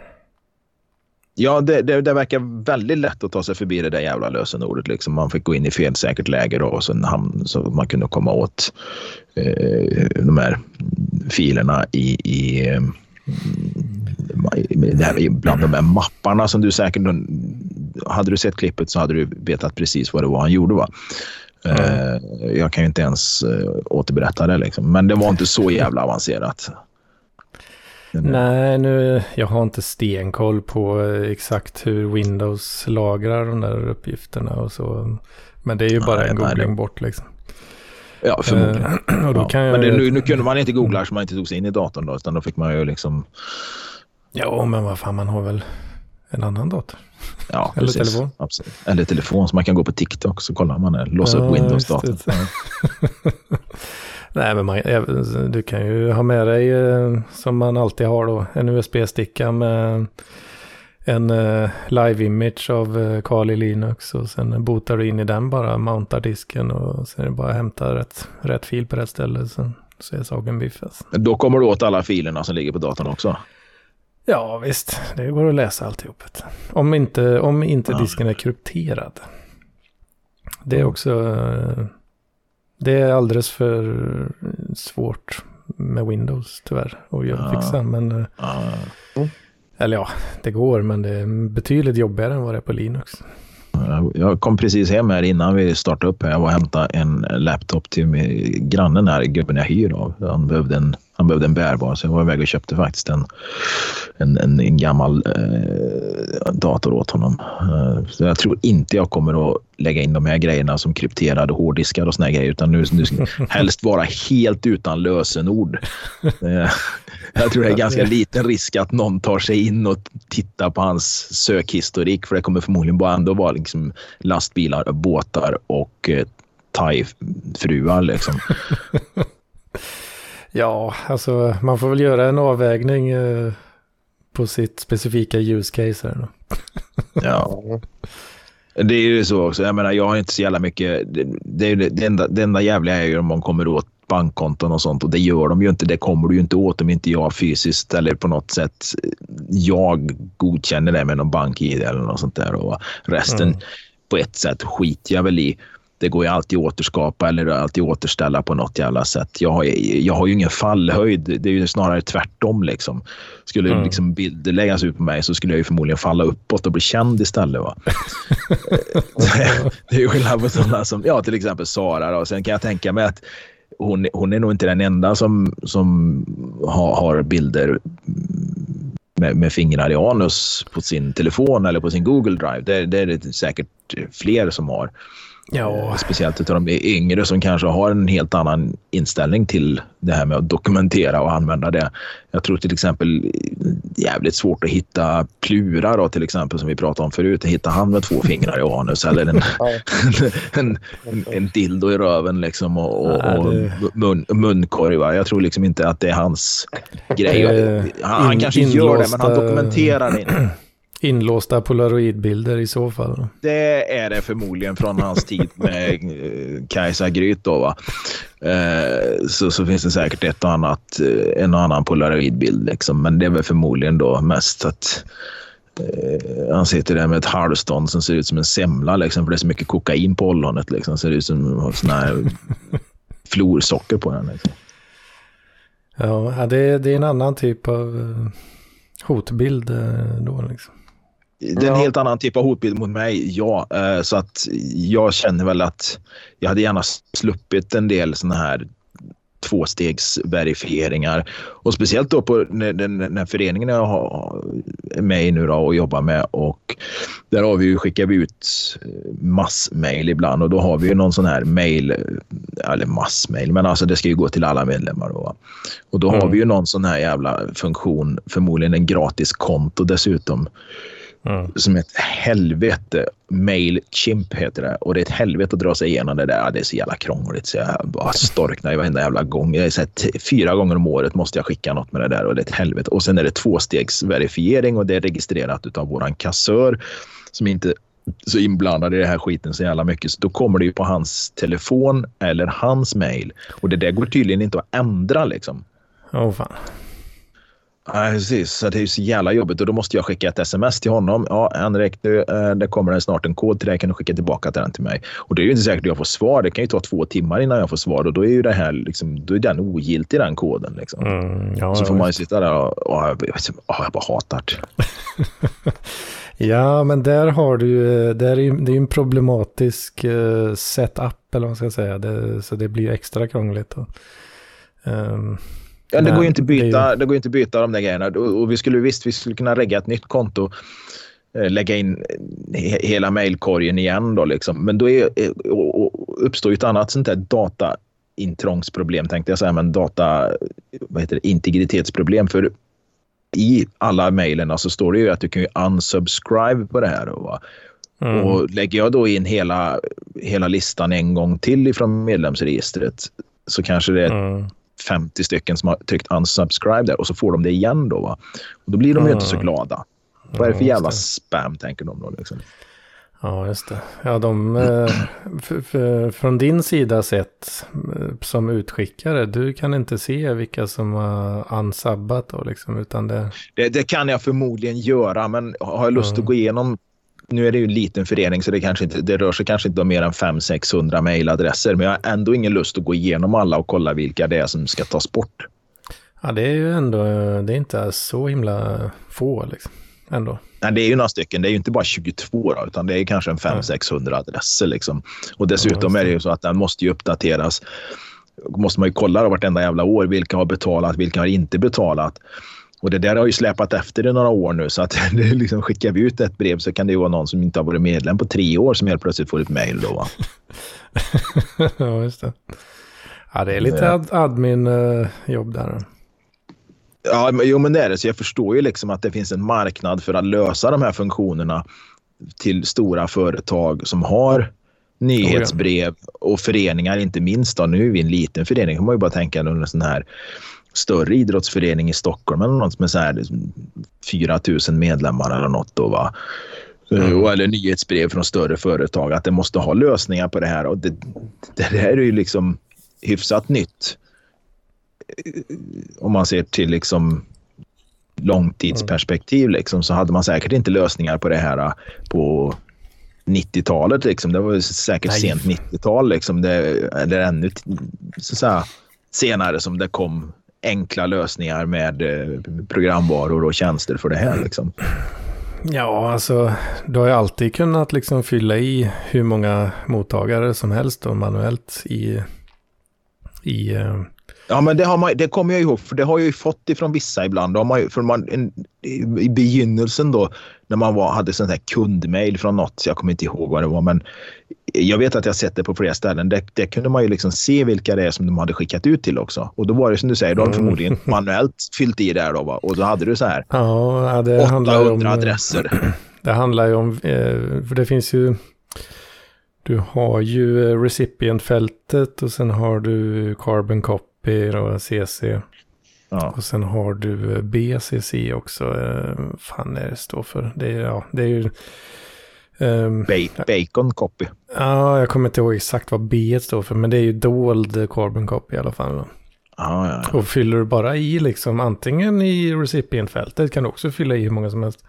Ja, det, det, det, verkar väldigt lätt att ta sig förbi det där jävla lösenordet. Liksom. Man fick gå in i felsäkert läge då, och sen hamn, så man kunde komma åt eh, de här filerna i, i, i, bland de här mapparna som du säkert... Hade du sett klippet så hade du vetat precis vad det var han gjorde. Va? Mm. Jag kan ju inte ens eh, återberätta det, liksom. men det var inte så jävla avancerat. Nej, nu, jag har inte stenkoll på eh, exakt hur Windows lagrar de där uppgifterna och så. Men det är ju bara nej, en googling nej, bort liksom. Ja, förmodligen. Uh, ja. jag... Men det, nu, nu, kunde man inte googla så man inte tog sig in i datorn då, utan då fick man ju liksom... Ja, men vad fan, man har väl en annan dator. Ja, Eller precis. telefon. Absolut. Eller telefon, så man kan gå på TikTok så kollar man det. Låsa ja, upp Windows-datorn. Nej, men man, du kan ju ha med dig, eh, som man alltid har då, en USB-sticka med en uh, live-image av uh, Kali Linux och sen botar du in i den bara, mountar disken och sen är det bara att hämta rätt, rätt fil på rätt ställe. Sen så är saken biffas. Då kommer du åt alla filerna som ligger på datorn också? Ja, visst. Det går att läsa alltihop. Om inte, om inte ja. disken är krypterad. Det är också... Uh, det är alldeles för svårt med Windows tyvärr att ja. fixa. Men, ja. Eller ja, det går men det är betydligt jobbigare än vad det är på Linux. Jag kom precis hem här innan vi startade upp här. Jag var och hämtade en laptop till grannen här, gubben jag hyr av. Han behövde en han behövde en bärbar så jag var iväg och köpte faktiskt en, en, en, en gammal eh, dator åt honom. Eh, så jag tror inte jag kommer att lägga in de här grejerna som krypterade hårddiskar och såna grejer utan nu, nu ska helst vara helt utan lösenord. Eh, jag tror det är ganska liten risk att någon tar sig in och tittar på hans sökhistorik för det kommer förmodligen bara ändå vara liksom lastbilar, båtar och eh, thai-fruar. Liksom. Ja, alltså man får väl göra en avvägning eh, på sitt specifika use case här. ja. Det är ju så också. Jag menar, jag har inte så jävla mycket. Det, det, det, enda, det enda jävliga är ju om man kommer åt bankkonton och sånt och det gör de ju inte. Det kommer du ju inte åt om inte jag fysiskt eller på något sätt jag godkänner det med någon bank-id eller något sånt där. Och resten mm. på ett sätt skiter jag väl i det går ju alltid att återskapa eller alltid återställa på något jävla sätt. Jag har, jag har ju ingen fallhöjd. Det är ju snarare tvärtom. Liksom. Skulle mm. liksom bilder läggas ut på mig så skulle jag ju förmodligen falla uppåt och bli känd istället. Va? det är ju skillnad på sådana som ja, till exempel Sara. Då. Sen kan jag tänka mig att hon, hon är nog inte den enda som, som har, har bilder med, med, fingrar i anus på sin telefon eller på sin Google Drive. Det, det är det säkert fler som har. Ja. Eh, speciellt utav de yngre som kanske har en helt annan inställning till det här med att dokumentera och använda det. Jag tror till exempel jävligt svårt att hitta plurar då, till exempel som vi pratade om förut. Hitta han med två fingrar i anus eller en, en, en, en, dildo i röven liksom och, och, och mun, munkorvar. Jag tror liksom inte att det är hans grej. Han, han kanske gör det men han dokumenterar det inte. Inlåsta polaroidbilder i så fall. Det är det förmodligen från hans tid med eh, Kajsa Gryt då va. Eh, så, så finns det säkert ett och annat, eh, en och annan polaroidbild liksom. Men det är väl förmodligen då mest att han sitter där med ett halvstånd som ser ut som en semla liksom, för det är så mycket kokain på ollonet. Liksom. Ser ut som sån här florsocker på den. Liksom. Ja, det, det är en annan typ av hotbild då liksom. Det är en helt annan typ av hotbild mot mig, ja. Eh, så att jag känner väl att jag hade gärna sluppit en del sådana här tvåstegsverifieringar. Och speciellt då på den, den föreningen jag har, är med i nu då och jobbar med. Och där har vi ju, skickar vi ut massmail ibland och då har vi ju någon sån här mail, eller massmail, men alltså det ska ju gå till alla medlemmar. Då. Och då mm. har vi ju någon sån här jävla funktion, förmodligen en gratis konto dessutom Mm. Som ett helvete. Mailchimp heter det. Och det är ett helvete att dra sig igenom det där. Det är så jävla krångligt så jag bara storknar varenda jävla gång. Jag är så här, fyra gånger om året måste jag skicka något med det där och det är ett helvete. Och sen är det tvåstegsverifiering och det är registrerat av våran kassör som inte så inblandad i det här skiten så jävla mycket. Så då kommer det ju på hans telefon eller hans mail. Och det där går tydligen inte att ändra liksom. Åh oh, fan. Nej, precis. Så det är så jävla jobbigt och då måste jag skicka ett sms till honom. Ja, Henrik, du, eh, det kommer snart en kod till dig. Kan du skicka tillbaka den till mig? Och det är ju inte säkert att jag får svar. Det kan ju ta två timmar innan jag får svar och då är ju det här liksom, då är den ogiltig den koden. Liksom. Mm, ja, så får man ju sitta där och, och, och, och jag bara hatar det. ja, men där har du ju, det är ju en problematisk uh, setup eller vad man ska säga. Det, så det blir ju extra krångligt. Um, Ja, det, går ju inte byta, det går inte byta de där grejerna. Och vi skulle visst vi skulle kunna lägga ett nytt konto eh, lägga in hela mejlkorgen igen då liksom. Men då är, eh, uppstår ju ett annat sånt där dataintrångsproblem tänkte jag säga, men data, vad heter det, integritetsproblem. För i alla mejlen så står det ju att du kan ju unsubscribe på det här. Då, mm. Och lägger jag då in hela, hela listan en gång till ifrån medlemsregistret så kanske det är mm. 50 stycken som har tryckt unsubscribe där och så får de det igen då. Va? Och då blir de mm. ju inte så glada. Vad är det för jävla spam tänker de då liksom? Ja, just det. Ja, de, eh, från din sida sett eh, som utskickare, du kan inte se vilka som har unsubbat då liksom, utan det... Det, det kan jag förmodligen göra, men har jag lust Ja. att gå igenom nu är det ju en liten förening så det, kanske inte, det rör sig kanske inte om mer än 500-600 mejladresser. Men jag har ändå ingen lust att gå igenom alla och kolla vilka det är som ska tas bort. Ja, det är ju ändå, det är inte så himla få liksom, ändå. Nej, det är ju några stycken. Det är ju inte bara 22 då, utan det är kanske en 500-600 adresser. Liksom. Och dessutom är det ju så att den måste ju uppdateras. måste man ju kolla då vartenda jävla år vilka har betalat, vilka har inte betalat. Och det där har ju släpat efter i några år nu så att liksom, skickar vi ut ett brev så kan det ju vara någon som inte har varit medlem på tre år som helt plötsligt får ett mejl då. Va? ja, just det. Ja, det är lite ad, admin-jobb där. Ja, men, jo men det är det. Så jag förstår ju liksom att det finns en marknad för att lösa de här funktionerna till stora företag som har nyhetsbrev och föreningar inte minst. Då. Nu är vi en liten förening. kan man ju bara tänka under en sån här större idrottsförening i Stockholm eller något med så här 4 000 medlemmar eller något. Då, va? Mm. Eller nyhetsbrev från större företag. Att det måste ha lösningar på det här. Och det, det här är ju liksom hyfsat nytt om man ser till liksom långtidsperspektiv liksom, så hade man säkert inte lösningar på det här äh, på 90-talet. Liksom. Det var säkert Nej. sent 90-tal. Liksom. Det, eller ännu så säga, senare som det kom enkla lösningar med eh, programvaror och tjänster för det här. Liksom. Ja, alltså du har ju alltid kunnat liksom fylla i hur många mottagare som helst då manuellt i, i eh, Ja, men det, har man, det kommer jag ihåg, för det har jag ju fått ifrån vissa ibland. Då har man, för man, en, I begynnelsen då, när man var, hade sån här kundmail från något, jag kommer inte ihåg vad det var, men jag vet att jag sett det på flera ställen. Det, det kunde man ju liksom se vilka det är som de hade skickat ut till också. Och då var det som du säger, de Mm. förmodligen manuellt fyllt i där då, va? och då hade du så här ja, det handlar ju 800 om, adresser. Det handlar ju om, eh, för det finns ju, du har ju recipient-fältet och sen har du carbon copy och CC. Ja. Och sen har du eh, BCC också. Eh, fan är det står för? Det är, ja, det är ju... Ba- bacon copy. ja, jag kommer inte ihåg exakt vad B står för, men det är ju dold carbon copy i alla fall. Då. Ja, ja. Och fyller du bara i liksom antingen i recipient-fältet kan du också fylla i hur många som helst.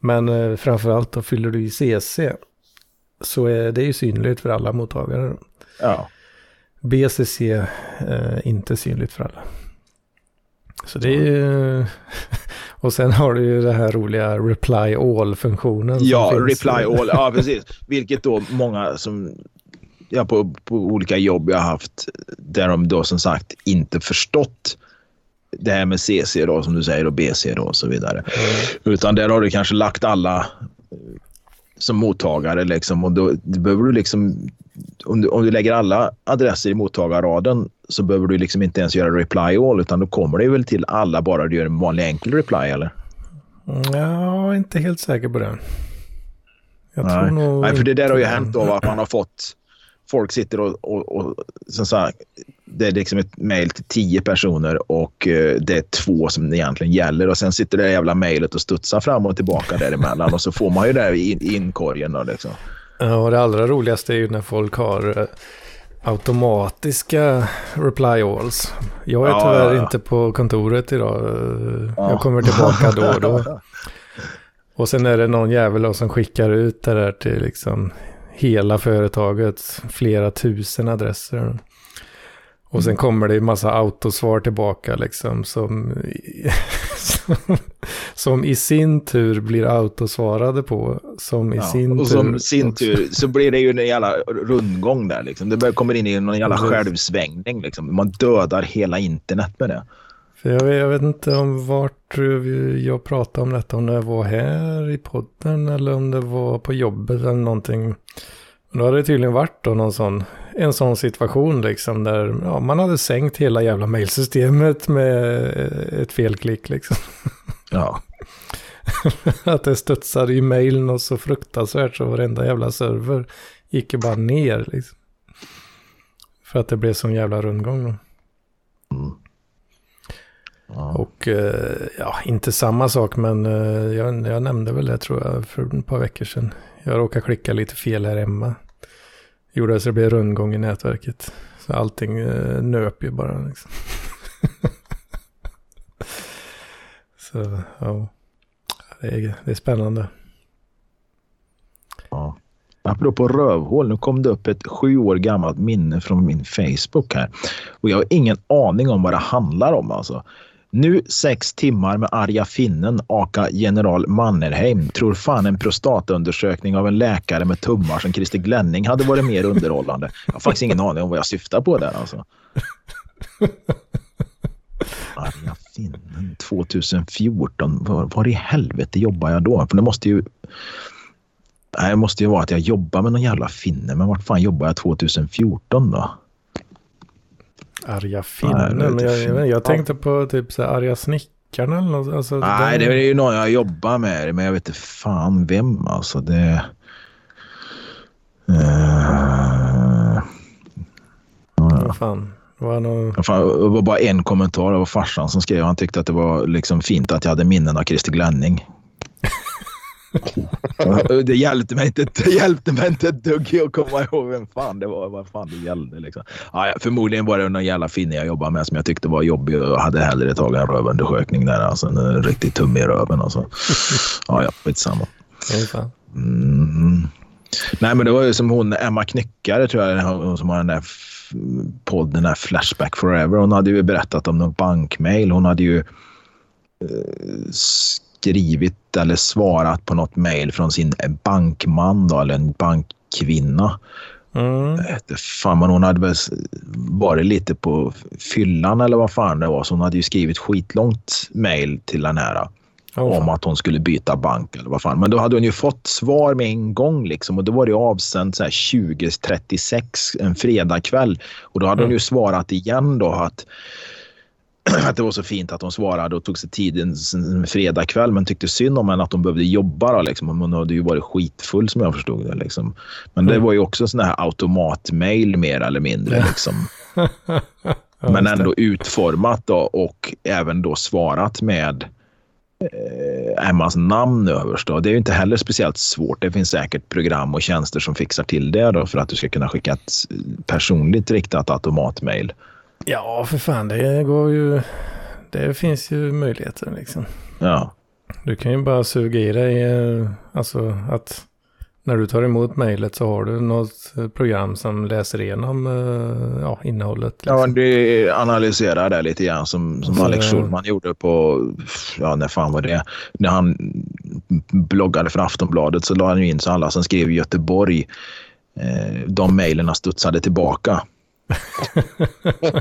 Men eh, framförallt då fyller du i CC. Så är det ju synligt för alla mottagare. ja. BCC eh, inte synligt för alla. Så det är ju... Och sen har du ju det här roliga reply all-funktionen. Ja, reply all. Ja, precis. Vilket då många som ja, på, på olika jobb jag har haft där de då som sagt inte förstått det här med CC då som du säger och BC då och så vidare. Utan där har du kanske lagt alla som mottagare liksom och då då behöver du liksom om du, om du lägger alla adresser i mottagarraden så behöver du liksom inte ens göra reply all utan då kommer det väl till alla bara du gör en vanlig enkel reply eller? Mm, Ja, inte helt säker på det. Jag Nej. tror nog Nej, för det där har ju hänt då att man har fått... Folk sitter och... och, och som sagt, det är liksom ett mejl till tio personer och eh, det är två som det egentligen gäller. Och sen sitter det jävla mejlet och studsar fram och tillbaka däremellan. och så får man ju det i, inkorgen då liksom. Ja, och det allra roligaste är ju när folk har eh, automatiska reply alls. Jag är Ja, tyvärr ja, inte på kontoret idag. Ja. Jag kommer tillbaka då och då. Och sen är det någon jävel som skickar ut det där till liksom hela företaget, flera tusen adresser. Och sen kommer det en massa autosvar tillbaka liksom som, som, som i sin tur blir autosvarade på. Som i Ja. sin och tur... som sin också- tur så blir det ju en jävla rundgång där. Liksom. Det kommer in i någon jävla självsvängning. Liksom. Man dödar hela internet med det. För jag, vet- jag vet inte om vart jag pratade om detta, om det var här i podden eller om det var på jobbet eller någonting. Men Då hade det tydligen varit då någon sån, en sån situation liksom där ja, man hade sänkt hela jävla mailsystemet med ett felklick liksom. Ja. Att det studsade i mailen och så fruktansvärt så varenda jävla server gick ju bara ner liksom. För att det blev sån jävla rundgång då. Mm. Ja. Och eh, ja, inte samma sak men eh, jag, jag nämnde väl det tror jag för ett par veckor sedan. Jag råkade klicka lite fel här hemma. Gjorde så det blev rundgång i nätverket. Så allting eh, nöp ju bara liksom. så ja, det är, det är spännande. Ja. Apropå rövhål, nu kom det upp ett sju år gammalt minne från min Facebook här. Och jag har ingen aning om vad det handlar om alltså. Nu sex timmar med arga finnen, aka general Mannerheim, tror fan en prostataundersökning av en läkare med tummar som Christer Glenning hade varit mer underhållande. Jag har faktiskt ingen aning om vad jag syftar på där alltså. Arga finnen 2014. Var, var i helvete jobbar jag då? För det måste ju... Nej, det måste ju vara att jag jobbar med någon jävla finne. Men vart fan jobbar jag 2014 då? Arga Nej, finnen. men jag, jag, jag tänkte på typ så här arga snickarna eller något. Alltså, Nej, den- det är ju någon jag jobbar med. Men jag vet inte fan vem alltså. Det... Eh, Vad fan. Det var någon... Fan, det var bara en kommentar. Det var farsan som skrev. Han tyckte att det var liksom fint att jag hade minnen av Christer Glenning. det, hjälpte mig inte, det hjälpte mig inte ett dugg att komma ihåg vem fan det var. Vad fan det gällde. Liksom. Ja, förmodligen var det någon jävla finne jag jobbade med som jag tyckte var jobbig och hade hellre tagit en rövundersökning där. Alltså en riktig tumme i röven. Alltså. Ja, ja, skitsamma. Mm. Nej, men det var ju som hon Emma Knyckare tror jag, hon som har den där podden, den där Flashback Forever. Hon hade ju berättat om någon bankmail. Hon hade ju eh, skrivit eller svarat på något mail från sin bankman då, eller en bankkvinna. Mm. Fan, men hon hade väl varit lite på fyllan eller vad fan det var. Så hon hade ju skrivit skitlångt mail till den här Ja, om att hon skulle byta bank eller vad fan. Men då hade hon ju fått svar med en gång liksom och då var det avsänt så här 2036 en fredagkväll och då hade hon ju svarat igen då att att det var så fint att hon svarade och tog sig tiden en fredagkväll men tyckte synd om henne att hon behövde jobba. Då, liksom. Hon hade ju varit skitfull som jag förstod det. Liksom. Men det Mm. var ju också sån här automatmail mer eller mindre. Liksom. Men ändå utformat då och även då svarat med eh, Emmas namn överst. Då. Det är ju inte heller speciellt svårt. Det finns säkert program och tjänster som fixar till det då för att du ska kunna skicka ett personligt riktat automatmail. Ja, för fan. Det går ju... Det finns ju möjligheter liksom. Ja. Du kan ju bara suga i dig, eh, alltså att när du tar emot mejlet så har du något eh, program som läser igenom eh, ja, innehållet. Ja, Liksom. det analyserar det lite grann som, som Så- Alex Schulman gjorde på, ja när fan var det? När han bloggade för Aftonbladet så la han ju in så alla som skrev i Göteborg, de mejlen studsade tillbaka.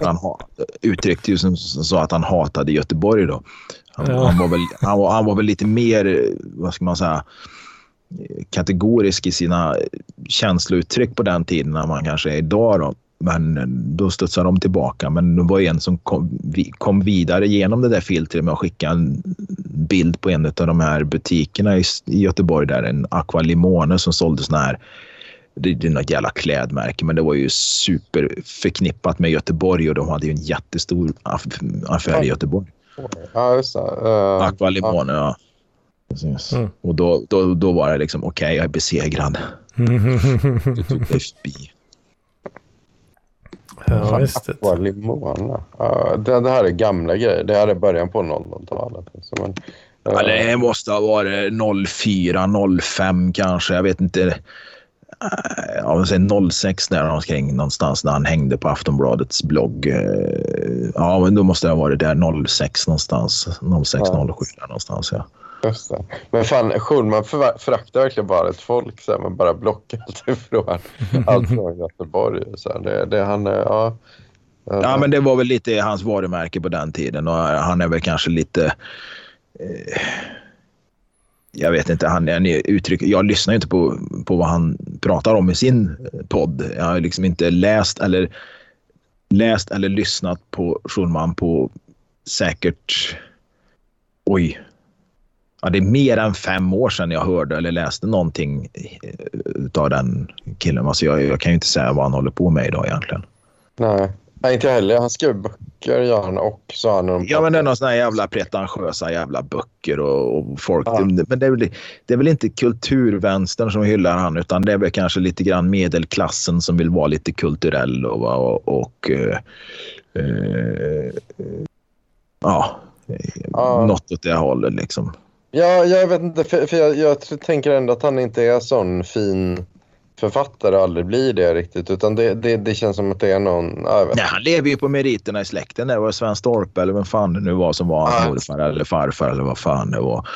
Han ha, uttryckte ju som så att han hatade Göteborg då. Han, Ja. han, var väl, han, var, han var väl lite mer, vad ska man säga, kategorisk i sina känslouttryck på den tiden än man kanske är idag. Då. Men då studsade de tillbaka. Men det var en som kom, kom vidare genom det där filtret med att skicka en bild på en av de här butikerna i, i Göteborg där en Aqua Limone som sålde såna här det det är något jävla klädmärke, men det var ju super förknippat med Göteborg och de hade ju en jättestor aff- affär i Göteborg. Ja, just det. Uh, Aqua Limone, ja. Precis. Mm. Och då, då, då var det liksom, okej, jag är besegrad. Du tog dig förbi. ja, visst. det. Aqua Limona. Ja, det, det här är gamla grejer. Det här är början på 00-talet. Så men, Ja, det måste ha varit 04, 05 kanske. Jag vet inte. Eh, Ja, jag säger 06 där omkring någonstans när han hängde på Aftonbladets blogg. Eh, Ja, men då måste det ha varit där 06 någonstans. 06, Ja. 07 där någonstans. Ja. Just det. Men fan, Schulman föraktar verkligen bara ett folk. Så här, man bara blockar allt ifrån, allt från Göteborg. Så här, det, det, han, är- ja, ja, men det var väl lite hans varumärke på den tiden och han är väl kanske lite... Eh, jag vet inte, han, han uttryck, jag lyssnar ju inte på, på vad han pratar om i sin eh, podd. Jag har liksom inte läst eller läst eller lyssnat på Schulman på säkert... Oj. Ja, det är mer än fem år sedan jag hörde eller läste någonting eh, av den killen. Alltså jag, jag kan ju inte säga vad han håller på med idag egentligen. Nej. Nej, inte jag heller. Han skriver böcker gör han och så har han någon Ja, men det är några såna här jävla pretentiösa jävla böcker och, och folk. Ja. Men det är, väl, det är väl inte kulturvänstern som hyllar han utan det är väl kanske lite grann medelklassen som vill vara lite kulturell och, och, och eh, eh, ja, Ja. något åt det hållet liksom. Ja, jag vet inte. För, för jag, jag tänker ändå att han inte är sån fin författare aldrig blir det riktigt. Utan det, det, det känns som att det är någon... Nej, han lever ju på meriterna i släkten. Det var Sven Storpe eller vem fan det nu var som var hans morfar eller farfar eller vad fan det var.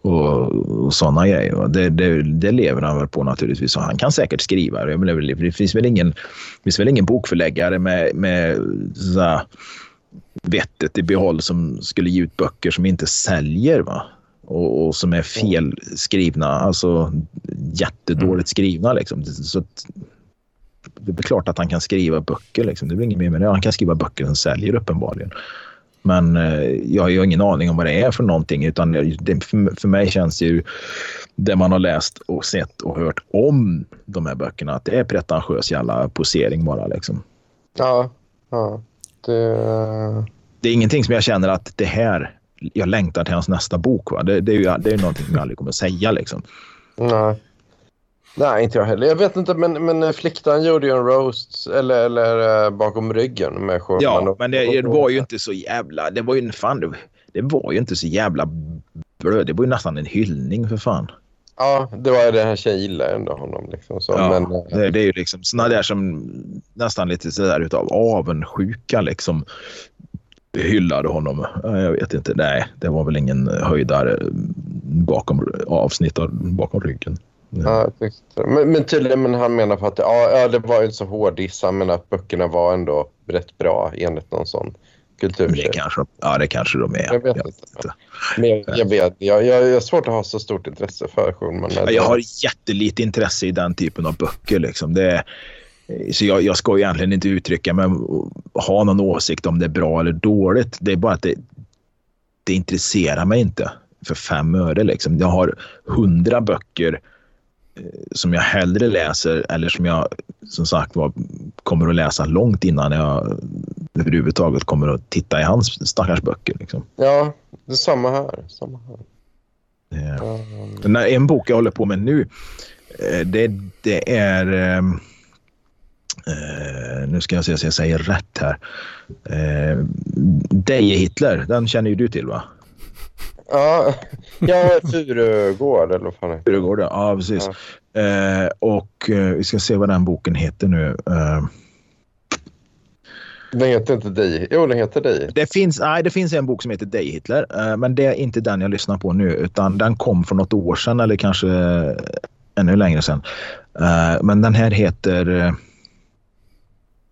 Och, och sådana grejer. Det, det, det lever han väl på naturligtvis. Och han kan säkert skriva. det. Det, är väl- det finns väl ingen, finns väl ingen bokförläggare med, med så vettet i behåll som skulle ge ut böcker som inte säljer. Va? Och, och som är felskrivna. Alltså jättedåligt skrivna. Liksom. Så att, det är klart att han kan skriva böcker. Liksom. Det väl inget mer med det. Han kan skriva böcker som säljer uppenbarligen. Men eh, jag har ju ingen aning om vad det är för någonting. Utan det, för, för mig känns det ju det man har läst och sett och hört om de här böckerna att det är pretentiös jävla posering bara. Liksom. Ja, ja. Det... Det är ingenting som jag känner att det här, jag längtar till hans nästa bok. Va? Det, det är ju det är någonting jag aldrig kommer säga. Liksom. Nej. Nej, inte jag heller. Jag vet inte, men, men Fliktan gjorde ju en roast, eller, eller eh, bakom ryggen med Sjöman. Ja, men det, det var ju inte så jävla... Det var ju, fan, det, det var ju inte så jävla blöd. Det var ju nästan en hyllning för fan. Ja, det var ju det här tjejen gillade ändå honom. Liksom, så. Ja, Men, eh, det, det är ju liksom såna där som nästan lite sådär utav avundsjuka liksom hyllade honom. Ja, Jag vet inte. Nej, det var väl ingen höjdare bakom avsnitt av- bakom ryggen. ja, jag det. men, men tydligen, men han menar på att ja, ja, det var ju så hård diss. Han menar att böckerna var ändå rätt bra enligt någon sån kultur. Det kanske, ja, det kanske de är. Jag vet inte. Men jag, jag vet, jag, jag, jag har svårt att ha så stort intresse för Schulman. Ja, Jag har jättelite intresse i den typen av böcker. Liksom. Det, är- så jag, jag ska egentligen inte uttrycka mig ha någon åsikt om det är bra eller dåligt. Det är bara att det, det intresserar mig inte för fem öre. Liksom. Jag har hundra böcker eh, som jag hellre läser eller som jag som sagt var kommer att läsa långt innan jag överhuvudtaget kommer att titta i hans stackars böcker. Liksom. Ja, det är samma här. Samma här. Eh, Ja, Den här, en bok jag håller på med nu, eh, det, det är... eh, nu ska jag se så jag säger rätt här. Eh, Deje Hitler, den känner ju du till va? ja, ja Furugård eller vad fan går det? Ja, precis. Eh, och eh, vi ska se vad den boken heter nu. Eh, Den heter inte dig. Jo, den heter dig. det, finns, nej, det finns en bok som heter Deje Hitler, eh, men det är inte den jag lyssnar på nu, utan den kom för något år sedan eller kanske ännu längre sedan. Eh, men den här heter eh,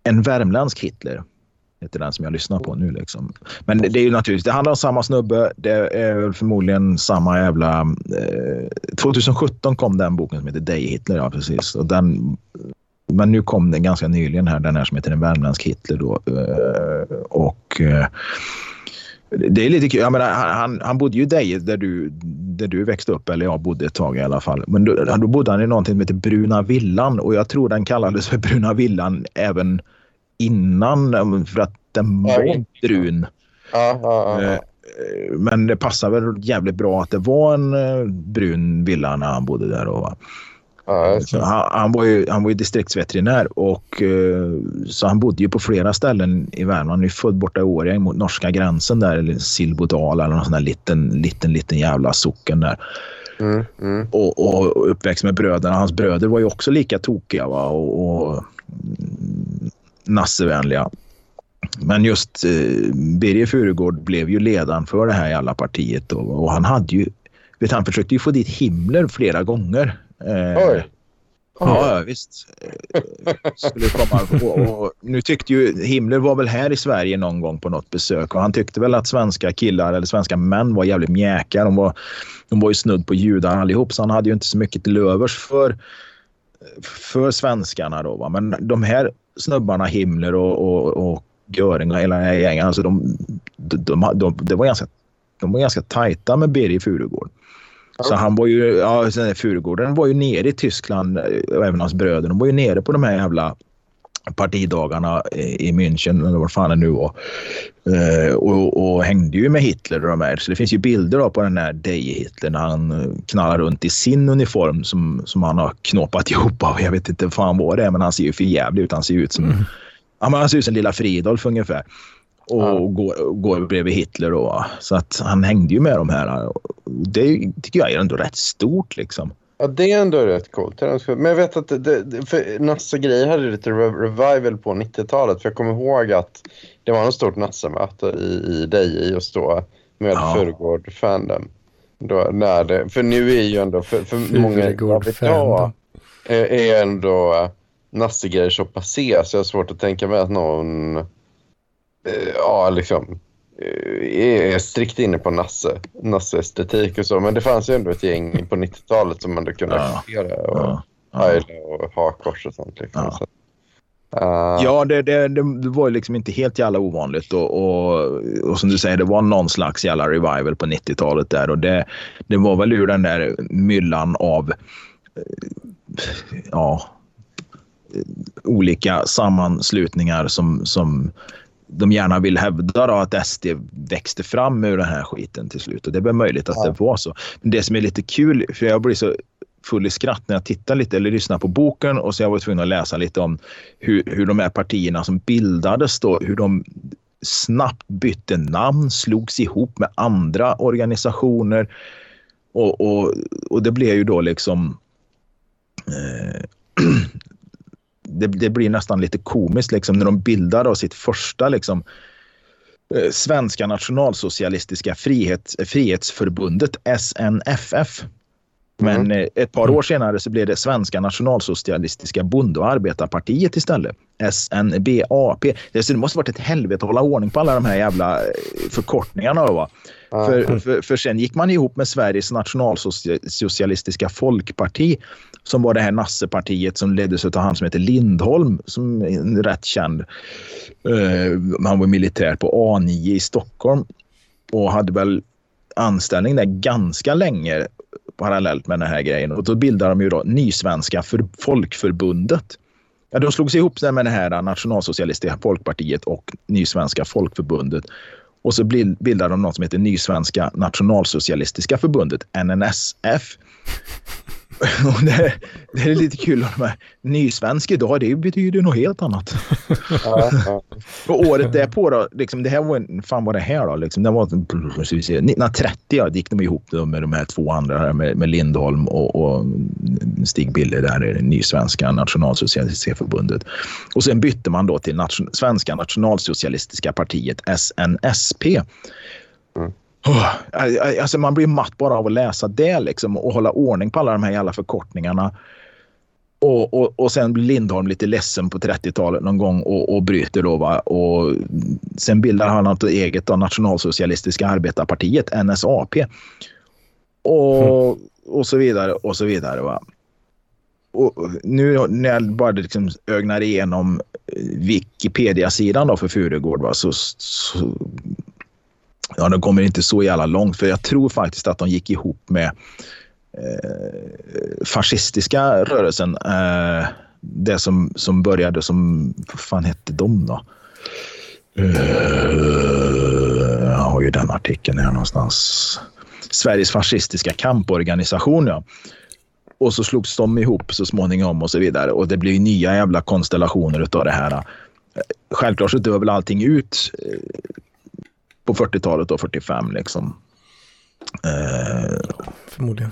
en värmländsk Hitler. Heter den som jag lyssnar på nu. Liksom. Men det, det är ju naturligtvis, det handlar om samma snubbe. Det är väl förmodligen samma jävla... Eh, 2017 kom den boken som heter Day Hitler. Ja, precis. Och den, men nu kom den ganska nyligen här, den här som heter En värmländsk Hitler. Då. Eh, och... Eh, det är lite kul. Jag menar, han, han- han bodde ju i Deje där du, där du växte upp, eller jag bodde ett tag i alla fall. Men då, då bodde han i någonting som heter Bruna villan och jag tror den kallades för Bruna villan även innan eh, för att den Ja, var inte. brun. Ja, ja, ja. Eh, Men det passar väl jävligt bra att det var en eh, brun villa när han bodde där. Och, ja, han, han, var ju, han var ju distriktsveterinär och eh, så han bodde ju på flera ställen i Värmland. Han är ju född borta i Årjäng mot norska gränsen där, eller Silbodal eller någon sån där liten, liten, liten jävla socken där. Mm, mm. Och, och uppväxt med bröderna. Hans bröder var ju också lika tokiga va? och, och nassevänliga. Men just eh, Birger Furugård blev ju ledaren för det här jävla partiet och, och han hade ju, vet han försökte ju få dit Himmler flera gånger. Eh, Oj. Ja, ja, visst. Eh, Skulle komma. Och, och, nu tyckte ju Himmler var väl här i Sverige någon gång på något besök och han tyckte väl att svenska killar eller svenska män var jävligt mjäkiga. De var, de var ju snudd på judar allihop så han hade ju inte så mycket till övers för, för svenskarna då. Va? Men de här snubbarna, Himmler och, och, och Göring och hela gänget, alltså de, de, de, de, det var ganska, de var ganska tajta med Birger Furugård. Så han var ju, ja, Furugården var ju nere i Tyskland och även hans bröder. De var ju nere på de här jävla partidagarna i München eller vad fan det nu var. Eh, och, och, hängde ju med Hitler och de här. Så det finns ju bilder då på den här Day-Hitler när han knallar runt i sin uniform som, som han har knåpat ihop av. Jag vet inte fan vad det är men han ser ju för jävligt ut. Han ser ut som, mm. ja, han ser ut som lilla Fridolf ungefär. Och ja. går, går bredvid Hitler då. Så att han hängde ju med de här. Det tycker jag är ändå rätt stort liksom. Ja, det är ändå rätt coolt. Men jag vet att det, för Nasse-grejer hade lite revival på 90-talet. För jag kommer ihåg att det var en stort Nasse-möte i, i dig och stå med ja. Furugård Fandom. Då, när det, för nu är ju ändå, för, för många idag är ändå Nasse-grejer så passé så jag har svårt att tänka mig att någon, ja liksom Eh, är strikt inne på Nasse, Nasse-estetik och så. Men det fanns ju ändå ett gäng på 90-talet som man då kunde ja. acceptera. Och ja. Heile och Hakors och sånt. Liksom. Ja. Så, uh... ja, det, det, det, var liksom inte helt jävla ovanligt. Och, och, och, som du säger, det var någon slags jävla revival på 90-talet där. Och det, det var väl ur den där myllan av eh, ja, olika sammanslutningar som, som de gärna vill hävda då att SD växte fram ur den här skiten till slut. Och det är möjligt att ja. det var så. Men det som är lite kul, för jag blir så full i skratt när jag tittar lite eller lyssnar på boken och så jag var tvungen att läsa lite om hur, hur de här partierna som bildades då, hur de snabbt bytte namn, slogs ihop med andra organisationer och, och, och det blev ju då liksom eh, det, det, blir nästan lite komiskt liksom, när de bildar sitt första liksom, eh, Svenska nationalsocialistiska frihet, eh, frihetsförbundet, SNFF. Men mm. Eh, ett par år senare så blev det Svenska nationalsocialistiska bonde och arbetarpartiet istället. SNBAP. Det måste varit ett helvete att hålla ordning på alla de här jävla eh, förkortningarna. Va? Mm. För, för, för sen gick man ihop med Sveriges nationalsocialistiska folkparti som var det här Nassepartiet som leddes av han som heter Lindholm som är rätt känd. Uh, han var militär på A9 i Stockholm och hade väl anställning där ganska länge parallellt med den här grejen. Och då bildade de ju då Nysvenska för folkförbundet. Ja, de slogs ihop med det här nationalsocialistiska folkpartiet och Nysvenska folkförbundet. Och så bildade de något som heter Nysvenska nationalsocialistiska förbundet, NNSF. Och det, det, är lite kul att de här nysvensk idag, det betyder något helt annat. Ja, ja. och året därpå då, liksom, det här var, fan var det här då? Liksom, det var 1930 ja, gick de ihop då med de här två andra, med, med Lindholm och, och Stig Bille där nysvenska nationalsocialistiska förbundet. Och sen bytte man då till nation, Svenska nationalsocialistiska partiet, SNSP. Mm. Alltså man blir matt bara av att läsa det liksom, och hålla ordning på alla de här jävla förkortningarna. Och, och, och sen blir Lindholm lite ledsen på 30-talet någon gång och, och bryter då. Va? Och sen bildar han något eget då, Nationalsocialistiska arbetarpartiet, NSAP. Och, mm. och så vidare och så vidare. Va? Och nu när jag bara liksom ögnar igenom Wikipedia-sidan för Furugård va, så, så Ja, de kommer inte så jävla långt för jag tror faktiskt att de gick ihop med eh, fascistiska rörelsen. Eh, det som, som började som, vad fan hette de då? Uh, jag har ju den artikeln här någonstans. Sveriges fascistiska kamporganisation, ja. Och så slogs de ihop så småningom och så vidare. Och det blev nya jävla konstellationer av det här. Självklart så dör väl allting ut eh, på 40-talet och 45 liksom. Eh, Förmodligen.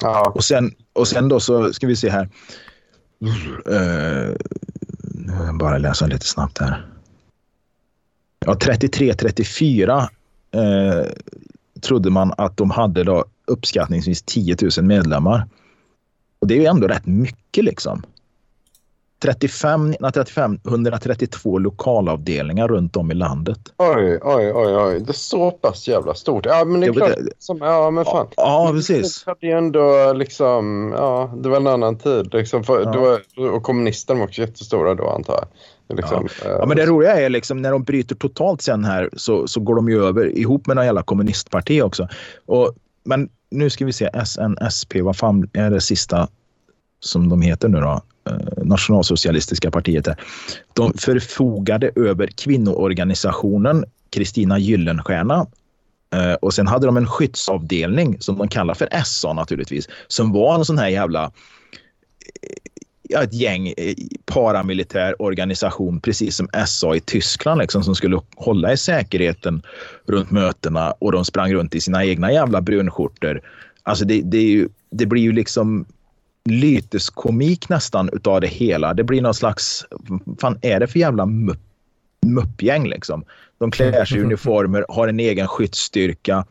Ja. Och sen, och sen då så ska vi se här. Eh, bara läsa lite snabbt här. Ja, 33-34 eh, trodde man att de hade då uppskattningsvis 10 000 medlemmar. Och det är ju ändå rätt mycket liksom. 35, 1935 132 lokalavdelningar runt om i landet. Oj, oj, oj, oj. Det är så pass jävla stort. Ja, men det är klart. Det. Som, ja, men fan. Ja, precis. Det hade ju ändå liksom, ja, det var en annan tid. Liksom, för, ja. var, och kommunisterna var också jättestora då, antar jag. Liksom, ja. ja. men det roliga är liksom när de bryter totalt sen här så, så går de ju över ihop med några jävla kommunistparti också. Och, men nu ska vi se, SNSP, vad fan är det sista som de heter nu då? Eh, nationalsocialistiska partiet. är. De förfogade över kvinnoorganisationen Kristina Gyllenstierna eh, och sen hade de en skyddsavdelning som de kallar för SA naturligtvis, som var en sån här jävla eh, ja, ett gäng paramilitär organisation, precis som SA i Tyskland, liksom, som skulle hålla i säkerheten runt mötena och de sprang runt i sina egna jävla brunskjortor. Alltså det, det, ju, det blir ju liksom lyteskomik nästan utav det hela. Det blir någon slags, vad fan är det för jävla mupp, muppgäng liksom? De klär sig i uniformer, har en egen skyddsstyrka.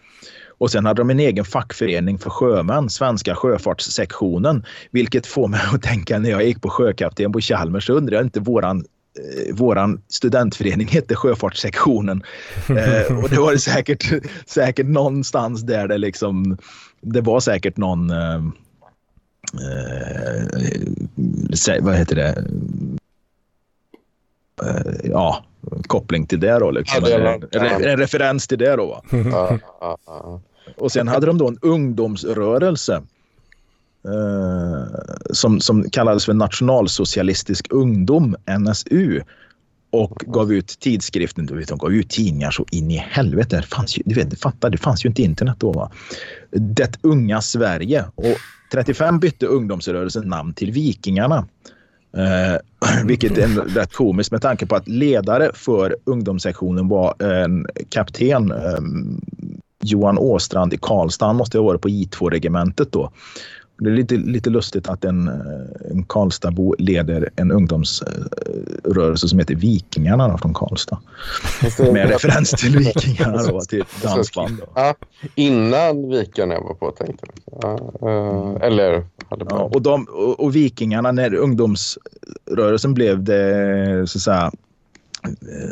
Och sen hade de en egen fackförening för sjömän, Svenska sjöfartssektionen. Vilket får mig att tänka när jag gick på sjökapten på Chalmers så undrar jag inte våran eh, våran studentförening hette Sjöfartssektionen. Eh, och det var det säkert, säkert någonstans där det liksom, det var säkert någon, eh, eh vad heter det, eh, ja, koppling till det då. Liksom. Ja, det en, en, en, referens till det då. Ja, och sen hade de då en ungdomsrörelse eh, som, som kallades för Nationalsocialistisk ungdom, NSU och gav ut tidskriften. Du vet, de gav ut tidningar så in i helvete. Det fanns ju, du vet, fattar, det fanns ju inte internet då. Va? Det unga Sverige. Och 35 bytte ungdomsrörelsen namn till Vikingarna. Eh, vilket är rätt komiskt med tanke på att ledare för ungdomssektionen var en kapten eh, Johan Åstrand i Karlstad. Han måste ha varit på I2-regementet då. Det är lite, lite lustigt att en, en Karlstadbo leder en ungdomsrörelse som heter Vikingarna då, från Karlstad. Med referens till Vikingarna då, till dansband. Då. Ja, innan Vikingarna var på tänkte jag. Ja, eller ja, och, de, och, och, Vikingarna, när ungdomsrörelsen blev det så att säga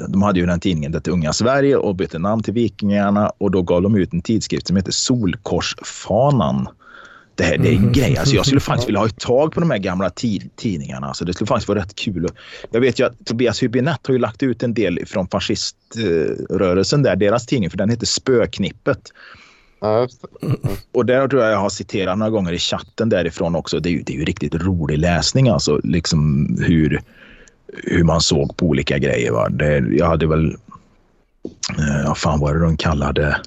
de hade ju den tidningen Det unga Sverige och bytte namn till Vikingarna och då gav de ut en tidskrift som heter Solkorsfanan. Det, här, det är en mm. grej. Alltså jag skulle faktiskt vilja ha ett tag på de här gamla tidningarna. Alltså det skulle faktiskt vara rätt kul. Jag vet ju att Tobias Hübinette har ju lagt ut en del från fasciströrelsen där, deras tidning, för den heter Spöknippet. Ja. Och där tror jag jag har citerat några gånger i chatten därifrån också. Det är ju, det är ju riktigt rolig läsning alltså. Liksom hur, hur man såg på olika grejer. Va? Det, jag hade väl, eh, vad fan var det de kallade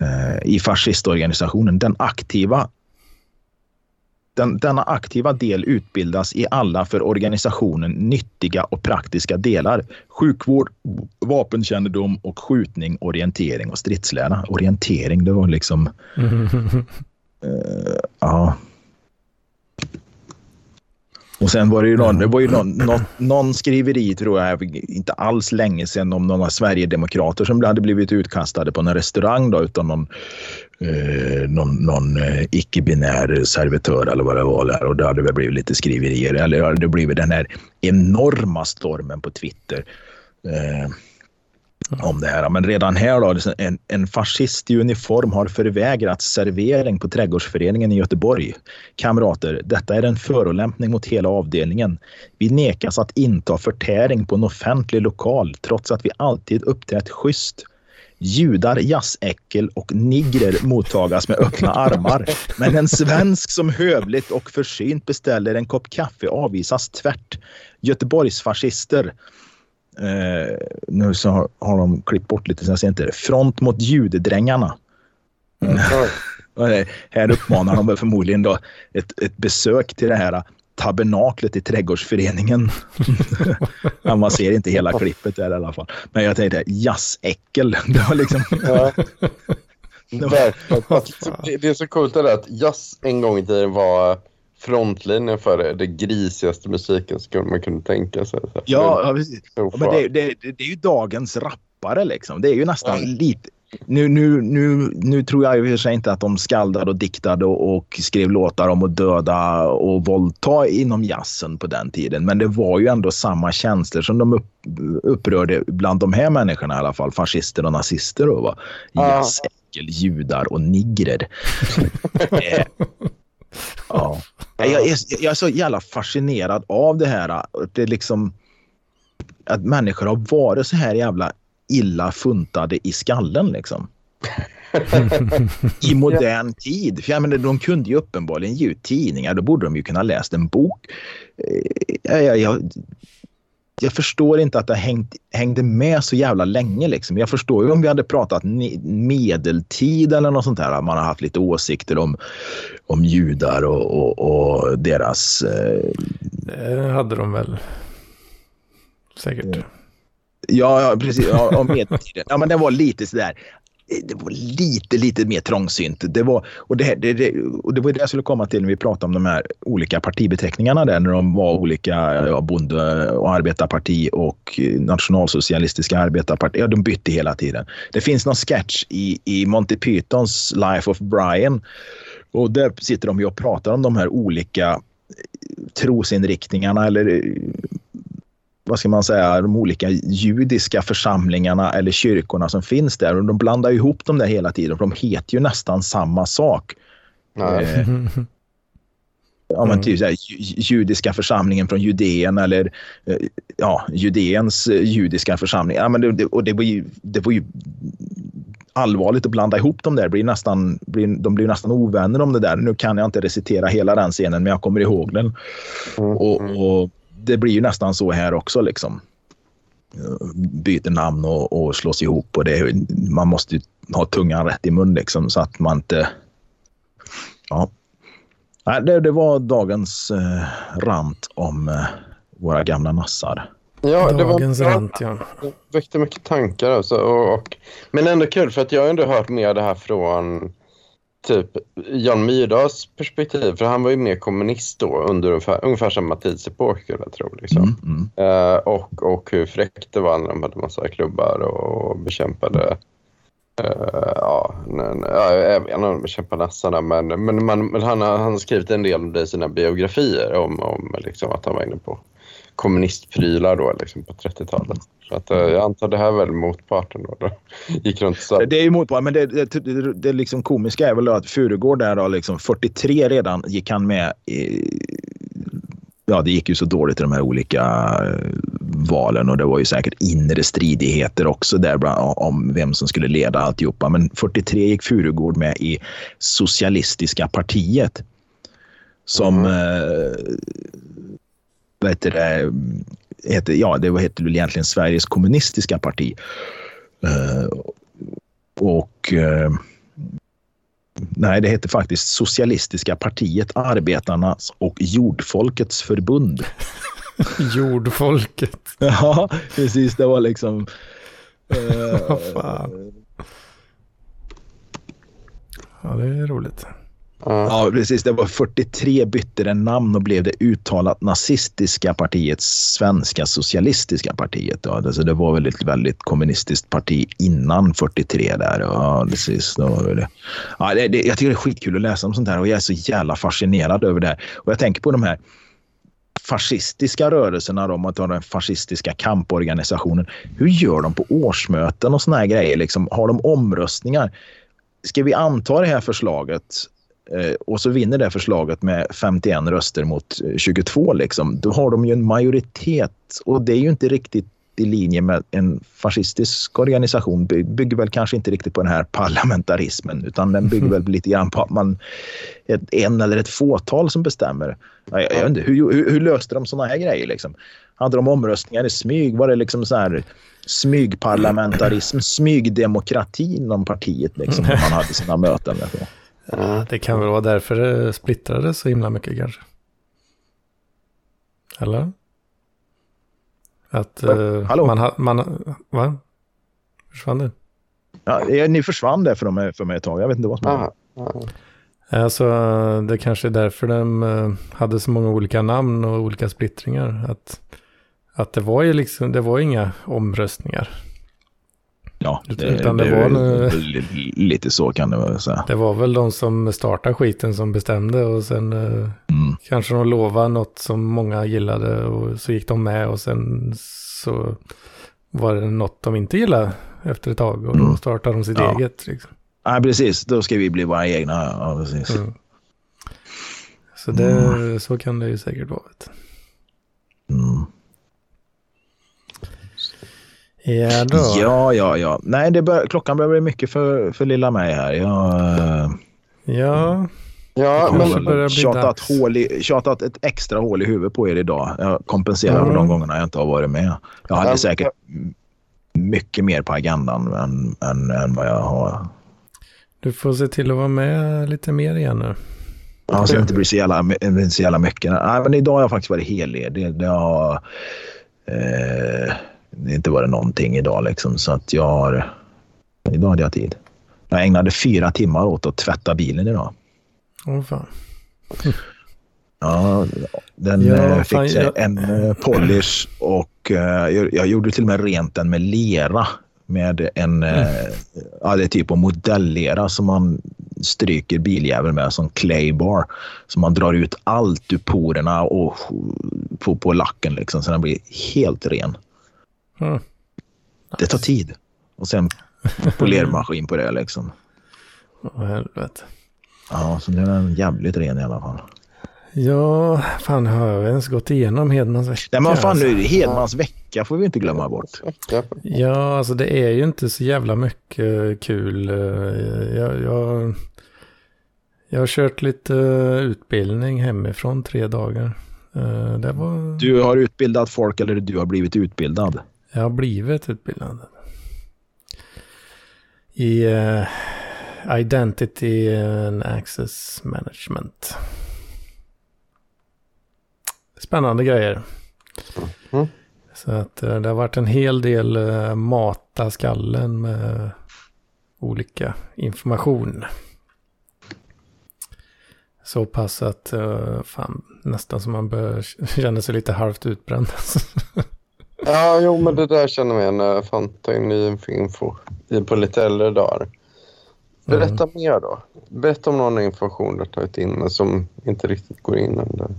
eh, i fascistorganisationen, den aktiva den, denna aktiva del utbildas i alla för organisationen nyttiga och praktiska delar. Sjukvård, vapenkännedom och skjutning, orientering och stridslära. Orientering, det var liksom... Uh, ja. Och sen var det ju någon, det var ju någon, någon, någon skriveri, tror jag, inte alls länge sedan om några Sverigedemokrater som hade blivit utkastade på en restaurang då, utan någon, eh, någon, någon eh, icke-binär servitör eller vad det var. Där. Och det hade väl blivit lite skriverier. Eller det hade blivit den här enorma stormen på Twitter. Eh, Mm. om det här. Men redan här då, liksom en, en fascist i uniform har förvägrats servering på Trädgårdsföreningen i Göteborg. Kamrater, detta är en förolämpning mot hela avdelningen. Vi nekas att inta förtäring på en offentlig lokal trots att vi alltid uppträtt schysst. Judar, jazzäckel och nigrer mottagas med öppna armar. Men en svensk som hövligt och försynt beställer en kopp kaffe avvisas tvärt. Göteborgsfascister Eh, nu så har, har, de klippt bort lite så jag ser inte det. Front mot judedrängarna. Mm. här uppmanar de förmodligen då ett, ett besök till det här tabernaklet i trädgårdsföreningen. ja, man ser inte hela klippet där i alla fall. Men jag tänkte jazsäckel. Det var liksom... ja. det är så coolt det där att jazz en gång i tiden var frontlinjen för det, det grisigaste musiken skulle man kunna tänka sig. Så. Ja, ja, precis. Ja, men det, det, det, är ju dagens rappare liksom. Det är ju nästan mm. lite... Nu, nu, nu, nu tror jag i och för sig inte att de skaldade och diktade och, och skrev låtar om att döda och våldta inom jazzen på den tiden. Men det var ju ändå samma känslor som de upp, upprörde bland de här människorna i alla fall. Fascister och nazister. Då, va? Jazz, äckel, judar och nigrer. Ja. Jag är, jag är så jävla fascinerad av det här. Det liksom, att människor har varit så här jävla illa funtade i skallen. Liksom. I modern tid. För jag menar, de kunde ju uppenbarligen ge ut tidningar. Då borde de ju kunna läst en bok. Eh, Jag, jag, jag förstår inte att det hängt, hängde med så jävla länge. Liksom. Jag förstår ju om vi hade pratat medeltid eller något sånt där. att Man har haft lite åsikter om, om judar och, och, och deras... Eh, Det hade de väl. Säkert. ja, ja, precis. Ja, om medeltiden. Ja, men det var lite sådär. Det var lite, lite mer trångsynt. Det var, och, det, det, det, och det var det jag skulle komma till när vi pratade om de här olika partibeteckningarna där. När de var olika ja, bonde och arbetarparti och nationalsocialistiska arbetarparti. Ja, de bytte hela tiden. Det finns någon sketch i, i Monty Pythons Life of Brian. Och där sitter de ju och pratar om de här olika trosinriktningarna eller vad ska man säga, de olika judiska församlingarna eller kyrkorna som finns där. Och de blandar ihop dem där hela tiden. För de heter ju nästan samma sak. Ja. Eh, ja, men typ så här, ju- judiska församlingen från Judeen eller eh, ja, Judeens eh, judiska församling. Ja, men det, och det var, ju, det var ju allvarligt att blanda ihop dem där. Blir nästan, blir, de blir nästan ovänner om det där. Nu kan jag inte recitera hela den scenen, men jag kommer ihåg den. Mm. Och, och det blir ju nästan så här också. liksom. Byter namn och, och slås ihop. Och det, är- man måste ju ha tungan rätt i mun liksom, så att man inte... Ja. Nej, det, det var dagens eh, rant om eh, våra gamla nassar. Ja, det var Dagens rant, ja. Det väckte mycket tankar. Alltså, och, och, men ändå kul för att jag har ändå hört mer det här från typ Jan Myrdals perspektiv. För han var ju mer kommunist då under ungefär, ungefär samma tidsepok skulle jag tro. Liksom. Mm, mm. Eh, och, och hur fräckt det var när de hade massa klubbar och bekämpade eh, ja, nej, nej, inte om de bekämpade nassarna men, men, man, men han, har- han har skrivit en del om det i sina biografier om, om liksom, att han var inne på kommunistprylar då liksom på 30-talet. Så att, eh, jag antar det här är väl motparten då. då. Gick runt så. Det är ju motparten, men det, det, det, det liksom komiska är väl att Furugård där då, liksom 43 redan gick han med i, Ja, det gick ju så dåligt i de här olika eh, valen och det var ju säkert inre stridigheter också där bland, om vem som skulle leda alltihopa. Men 43 gick Furugård med i Socialistiska partiet som Mm. eh, vad heter det, heter, ja, det heter väl egentligen Sveriges kommunistiska parti. Eh, och eh, nej, det heter faktiskt Socialistiska partiet, Arbetarnas och Jordfolkets förbund. Jordfolket. ja, precis. Det var liksom... eh, Vad fan. Ja, det är roligt. Ja. Precis. Det var 43 bytte det namn och blev det uttalat nazistiska partiet, Svenska socialistiska partiet. Ja, Alltså det var väl ett väldigt kommunistiskt parti innan 43 där. Ja, precis. Då var det. Ja, det, det, jag tycker det är skitkul att läsa om sånt här och jag är så jävla fascinerad över det här. Och jag tänker på de här fascistiska rörelserna, då, om man tar den fascistiska kamporganisationen. Hur gör de på årsmöten och såna här grejer? Liksom, har de omröstningar? Ska vi anta det här förslaget och så vinner det förslaget med 51 röster mot eh, 22, liksom, då har de ju en majoritet. Och det är ju inte riktigt i linje med en fascistisk organisation. By- bygger väl kanske inte riktigt på den här parlamentarismen utan den bygger väl lite grann på att man ett, en eller ett fåtal som bestämmer. Jag, jag, inte, hur, hur, hur löste de såna här grejer? Liksom? Hade de omröstningar i smyg? Var det liksom så här smygparlamentarism, smygdemokrati inom partiet liksom, när man hade sina möten? Liksom. Ja, det kan väl vara därför det splittrades så himla mycket kanske. Eller? Att eh, Hallå? man, ha, man Va? Försvann du? Ja, eh, ni försvann där för mig, för mig ett tag. Jag vet inte vad som hände. Alltså, det kanske är därför de hade så många olika namn och olika splittringar. Att, att det var ju liksom, det var inga omröstningar. Ja, det, Utan det det, var det, lite så kan det säga. Det var väl de som startade skiten som bestämde och sen eh, Mm. kanske de lovade något som många gillade och så gick de med och sen så var det något de inte gillade efter ett tag och då Mm. startade de sitt Ja. eget. Liksom. Nej, precis. Då ska vi bli våra egna. Ja, precis. Mm. Så det, så kan det ju säkert vara. Mm. Ja då. Ja, ja, ja. Nej, det bör, klockan börjar bli mycket för, för lilla mig här. Jag uh, Ja, Ja, Det men börjar bli tjatat, hål i, tjatat ett extra hål i huvudet på er idag. Jag kompenserar för Mm. de gångerna jag inte har varit med. Jag hade Ja. säkert mycket mer på agendan än, än, än vad jag har. du får se till att vara med lite mer igen nu. Ja, så det inte blir så jävla, så jävla mycket. Nej, men idag har jag faktiskt varit helig. Det, det har eh, det inte varit någonting idag liksom. Så att jag har... Idag hade jag tid. Jag ägnade fyra timmar åt att tvätta bilen idag. Åh fan. Ja, den Ja, eh, fick sig jag- en eh, polish och eh, jag, jag gjorde till och med rent den med lera. Med en, Mm. ja det är typ av modelllera som man stryker biljäveln med som claybar. Så man drar ut allt ur porerna och på, på lacken liksom så den blir helt ren. Mm. Det tar tid. Och sen polermaskin på det liksom. Åh helvete. Ja, så nu är den jävligt ren i alla fall. Ja, fan har jag ens gått igenom Hedmans vecka? Nej men fan alltså? nu det Hedmans vecka får vi inte glömma bort. Ja. Alltså det är ju inte så jävla mycket kul. Eh, Jag, jag, jag har kört lite utbildning hemifrån tre dagar. Eh, var... Du har utbildat folk eller du har blivit utbildad? Jag har blivit utbildad. I eh, Identity and Access Management. Spännande grejer. Mhm. Så att eh, det har varit en hel del eh, mata skallen med olika information. Så pass att uh, fan, nästan som man börjar känna sig lite halvt utbränd. ja, jo, men det där känner man igen när jag fan tar in ny info på lite äldre dagar. Berätta mer då. Berätta om någon information du har tagit in men som inte riktigt går in under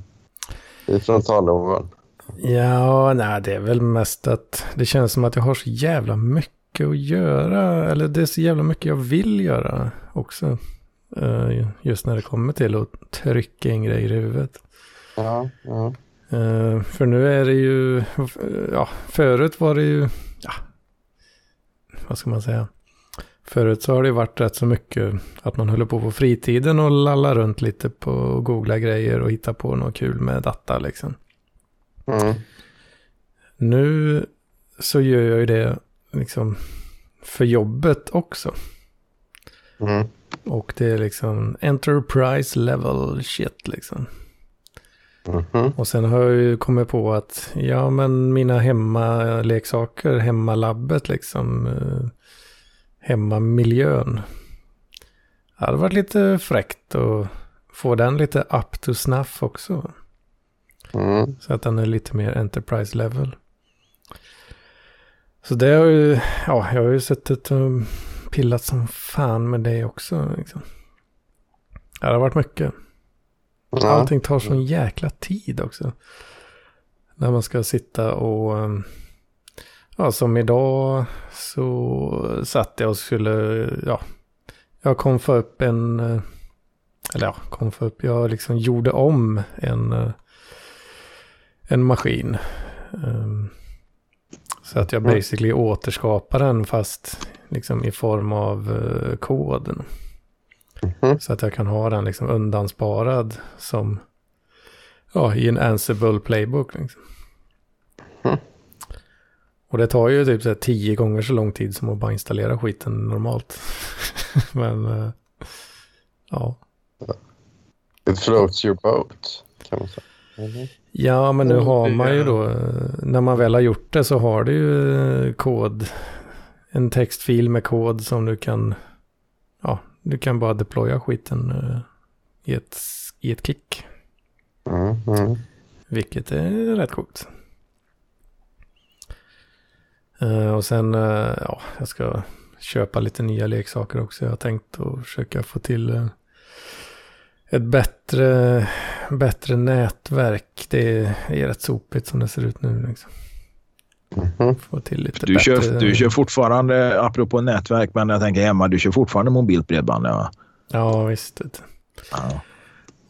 i frontalloben. Ja, nej, det är väl mest att det känns som att jag har så jävla mycket att göra. Eller det är så jävla mycket jag vill göra också. Eh, Just när det kommer till att trycka in grejer i huvudet. Ja, ja. Eh, För nu är det ju, ja, förut var det ju, ja, vad ska man säga? Förut så har det varit rätt så mycket att man håller på på fritiden och lallar runt lite på och googla grejer och hitta på något kul med data liksom. Mm. Nu så gör jag ju det liksom för jobbet också. Mm. Och det är liksom enterprise level shit liksom. Mhm. Och sen har jag ju kommit på att ja men mina hemmaleksaker, hemmalabbet liksom, eh, hemmamiljön. Det hade varit lite fräckt att få den lite up to snuff också. Mm. Så att den är lite mer enterprise level. Så det har ju, ja, jag har ju suttit och pillat som fan med det också. Liksom. Det har varit mycket. Ja. Allting tar sån jäkla tid också. När man ska sitta och... ehm, Ja, som idag så satt jag och skulle... Ja, jag kom för upp en... eh, Eller ja, kom för upp. Jag liksom gjorde om en... eh, En maskin. Ehm, Så att jag Mm. basically återskapar den fast liksom i form av eh, koden. Mhm. Så att jag kan ha den liksom undansparad som ja, i en Ansible playbook. Liksom. Mm. Och det tar ju typ så här tio gånger så lång tid som att bara installera skiten normalt. Men eh, ja. It floats your boat, kan man säga. Mhm. Ja, men nu Och har man ju då, eh, när man väl har gjort det så har du ju eh, kod, en textfil med kod som du kan, ja, du kan bara deploya skiten eh, i ett, i ett kick. Mm. Mm. Vilket är rätt coolt. Eh, och sen, eh, ja, jag ska köpa lite nya leksaker också. Jag har tänkt att försöka få till ett bättre, bättre nätverk. Det är rätt sopigt som det ser ut nu. Liksom. Få till lite Du bättre. kör, du kör fortfarande, apropå nätverk, men jag tänker hemma, du kör fortfarande mobilt bredband. Ja. Ja, visst. Ja.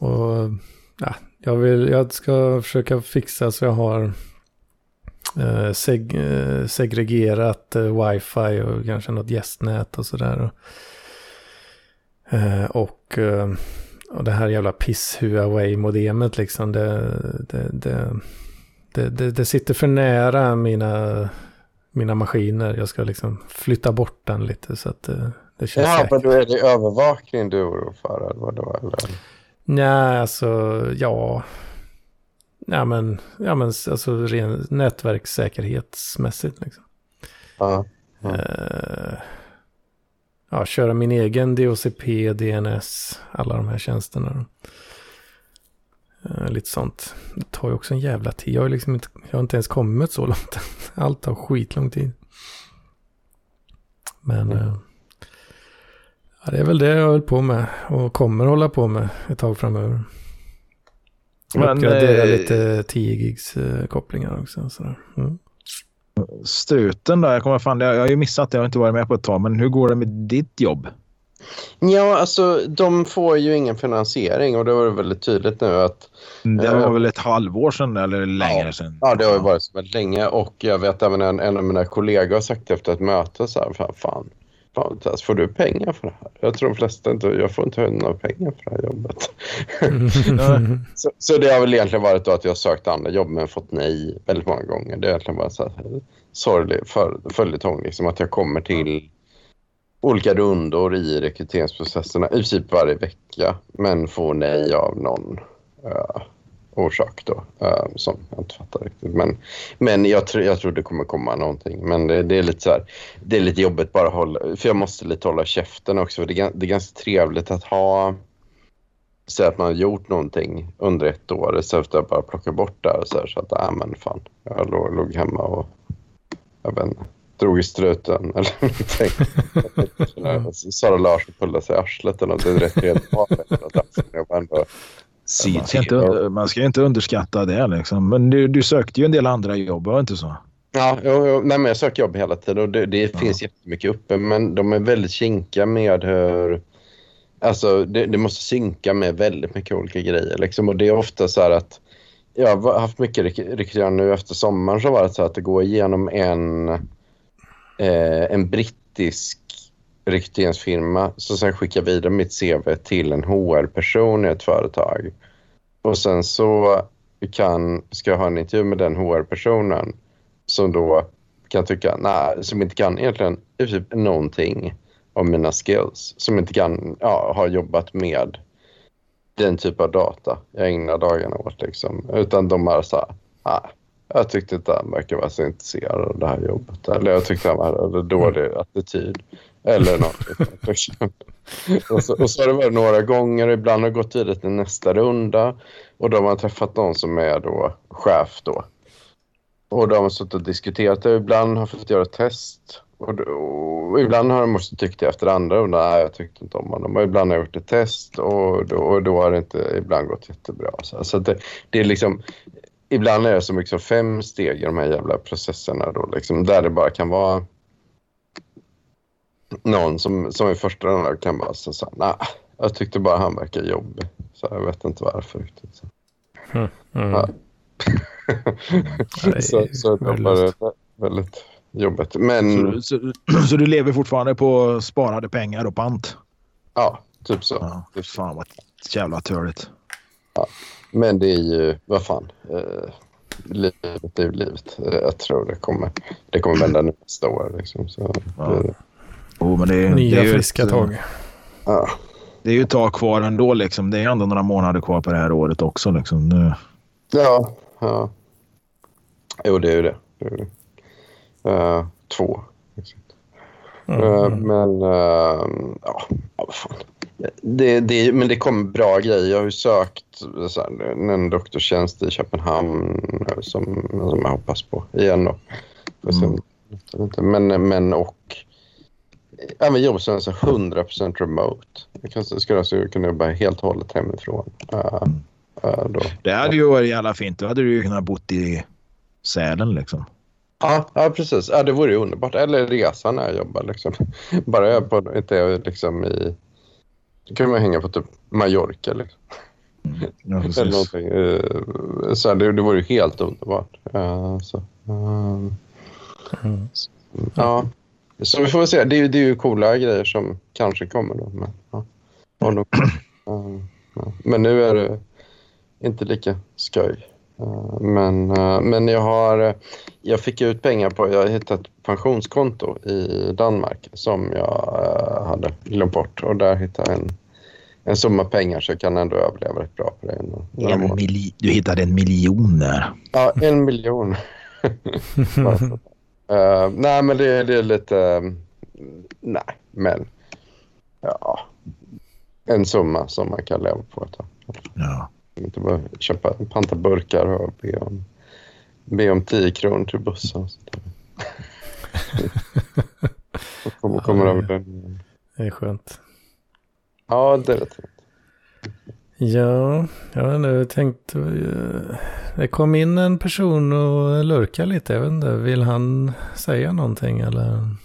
Och ja, jag, vill, jag ska försöka fixa så jag har eh, seg eh, segregerat eh, wifi och kanske något gästnät och sådär. Eh, och, eh, och det här jävla piss Huawei-modemet liksom, det, det, det, det, det, det sitter för nära mina, mina maskiner. Jag ska liksom flytta bort den lite så att det, det känns Ja, säkert. men då är det övervakning du orolig för? Eller vad det var, eller? Nej, alltså ja. Ja men, ja, men alltså ren nätverkssäkerhetsmässigt liksom. Ja. Mm. Eh, ja, köra min egen DHCP, DNS, alla de här tjänsterna. Eh, lite sånt. Det tar ju också en jävla tid. Jag har, liksom inte, jag har inte ens kommit så långt. Allt tar skitlång tid. Men Mm. eh, ja, det är väl det jag höll på med och kommer hålla på med ett tag framöver. Men, Uppgradera eh, lite 10 gigs eh, kopplingar också. Sådär. Mm. Struten då? Jag, kommer fan, jag, jag har ju missat det. Jag har inte varit med på ett tag. Men hur går det med ditt jobb? Ja, alltså de får ju ingen finansiering och det var väldigt tydligt nu att Det Eh, var väl ett halvår sedan eller längre sedan? ja, det har ju varit så väldigt länge och jag vet även en, en av mina kollegor har sagt efter ett möte så här, fan, fan, fan får du pengar för det här? Jag tror de flesta inte, jag får inte några pengar för det här jobbet. så, så det har väl egentligen varit då att jag har sökt andra jobb men fått nej väldigt många gånger. Det är egentligen bara så här sorglig följetong, liksom att jag kommer till olika rundor i rekryteringsprocesserna i princip varje vecka men får nej av någon uh, orsak då uh, som jag inte fattar riktigt. Men, men jag, tror jag tror det kommer komma någonting. Men det, det är lite så här, det är lite jobbigt bara att hålla, för jag måste lite hålla käften också. För det, är, det är ganska trevligt att ha Säga att man har gjort någonting under ett år istället för att bara plocka bort det här. Så, här, så att, äh, men fan, jag låg, låg hemma och jag vet inte, drog i struten eller någonting. Sara Larsson pullade sig i arslet eller något. Det är rätt ändå Man ska, inte, under- man ska inte underskatta det. Liksom. Men du, du sökte ju en del andra jobb, var det inte så? Ja, jo, jo. Nej, men jag söker jobb hela tiden och det, det Ja. finns jättemycket uppe men de är väldigt kinkiga med hur... Alltså det, det måste synka med väldigt mycket olika grejer liksom och det är ofta så här att jag har haft mycket rek- rekrytering nu efter sommaren så var det så att det går igenom en, eh, en brittisk rekryteringsfirma som sen skickar vidare mitt CV till en HR-person i ett företag. Och sen så kan, ska jag ha en intervju med den HR-personen som då kan tycka, nej, som inte kan egentligen typ någonting om mina skills. Som inte kan ja, ha jobbat med den typ av data jag ägnar dagarna åt. Liksom. Utan de är så här, ah, jag tyckte inte han verkar vara så intresserad av det här jobbet. Eller jag tyckte han hade dålig attityd. Eller något. och, så, och så har det varit några gånger. Ibland har det gått vidare till nästa runda. Och då har man träffat någon som är då chef då. Och då har man suttit och diskuterat det. Ibland har fått göra ett test. Och, då, och ibland har de också tyckt det efter andra rundan. Nej, jag tyckte inte om honom. Och ibland har jag gjort ett test och då, och då har det inte ibland gått jättebra. Så, så det, det är liksom... Ibland är det så mycket som fem steg i de här jävla processerna då, liksom, där det bara kan vara någon som, som i första rundan kan bara säga så här, nej, jag tyckte bara han verkar jobbig. Så jag vet inte varför riktigt. Så. Mm. Ja. det är så, så det var väldigt jobbigt. Men Så, du- så, så du lever fortfarande på sparade pengar och pant? ja, typ så. Ja, fan vad jävla törligt. Men det är ju, vad fan. Eh, livet är ju livet. Eh, jag tror det kommer, det kommer vända nu nästa år. Liksom. Så, Ja. det, Oh, men det, är- Nya det är ju friska ett, tag. ja. Det är ju ett tag kvar ändå. Liksom. Det är ändå några månader kvar på det här året också. Liksom. Nu- ja, ja. Jo, det är ju det. det, är det. Eh, två. Liksom. Mm. Eh, Mm. Men ja, ja, vad fan. Det, det, men det kommer bra grejer. Jag har ju sökt så här, en doktortjänst i Köpenhamn som, som jag hoppas på igen. Då. Inte. Men, men och ja, men jobb som är så 100% remote. Jag kan, skulle alltså kunna jobba helt och hållet hemifrån. Uh, uh, då. Det hade ju varit jävla fint. Då hade du ju kunnat bott i Sälen liksom. Ja, ja, precis. Ja, det vore ju underbart. Eller resa när jag jobbar. Liksom. Bara jag på, inte är liksom i... Då kan man hänga på typ Mallorca. Liksom. Ja, Eller någonting. Eh, Så här, det, det vore ju helt underbart. Eh, Så. Um, Mm. ja. Så vi får väl se. Det är, ju- det är ju coola grejer som kanske kommer då. Men, ja. Då, men nu är det inte lika skoj. Men, uh, men jag har jag fick ut pengar på, jag hittat ett pensionskonto i Danmark som jag uh, hade glömt bort och där hittade jag en, en summa pengar så jag kan ändå överleva rätt bra på det. En mil- du hittade en miljon där. Ja, en miljon. Uh, nej, men det, det är lite... nej, men... Ja. En summa som man kan leva på ett tag. Ja. Inte bara köpa panta burkar och be om, be om 10 kronor till bussen. och kommer, kommer över den. Det är skönt. Ja, det är rätt fint. Ja, jag vet inte, jag tänkte... eh, Det kom in en person och lurka lite. Jag vet inte, vill han säga någonting eller?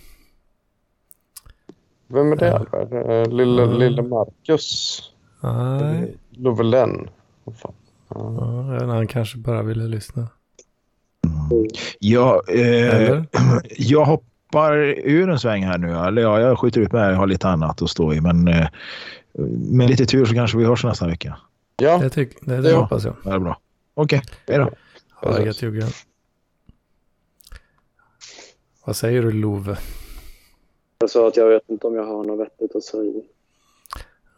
Vem är det? Ja. Eh, Lille, Mm. Marcus Nej, Lovelen. Vad fan. Ja. ja, han kanske bara ville lyssna. Jag, eh, jag hoppar ur en sväng här nu. Eller ja, jag skjuter ut mig. Jag har lite annat att stå i. Men eh, med lite tur så kanske vi hörs nästa vecka. ja, Det, tyck, det, det Ja. hoppas jag. Det är bra. Okej, hej då. Ha det gött Jugge. Vad säger du Love? Jag sa att jag vet inte om jag har något vettigt att säga.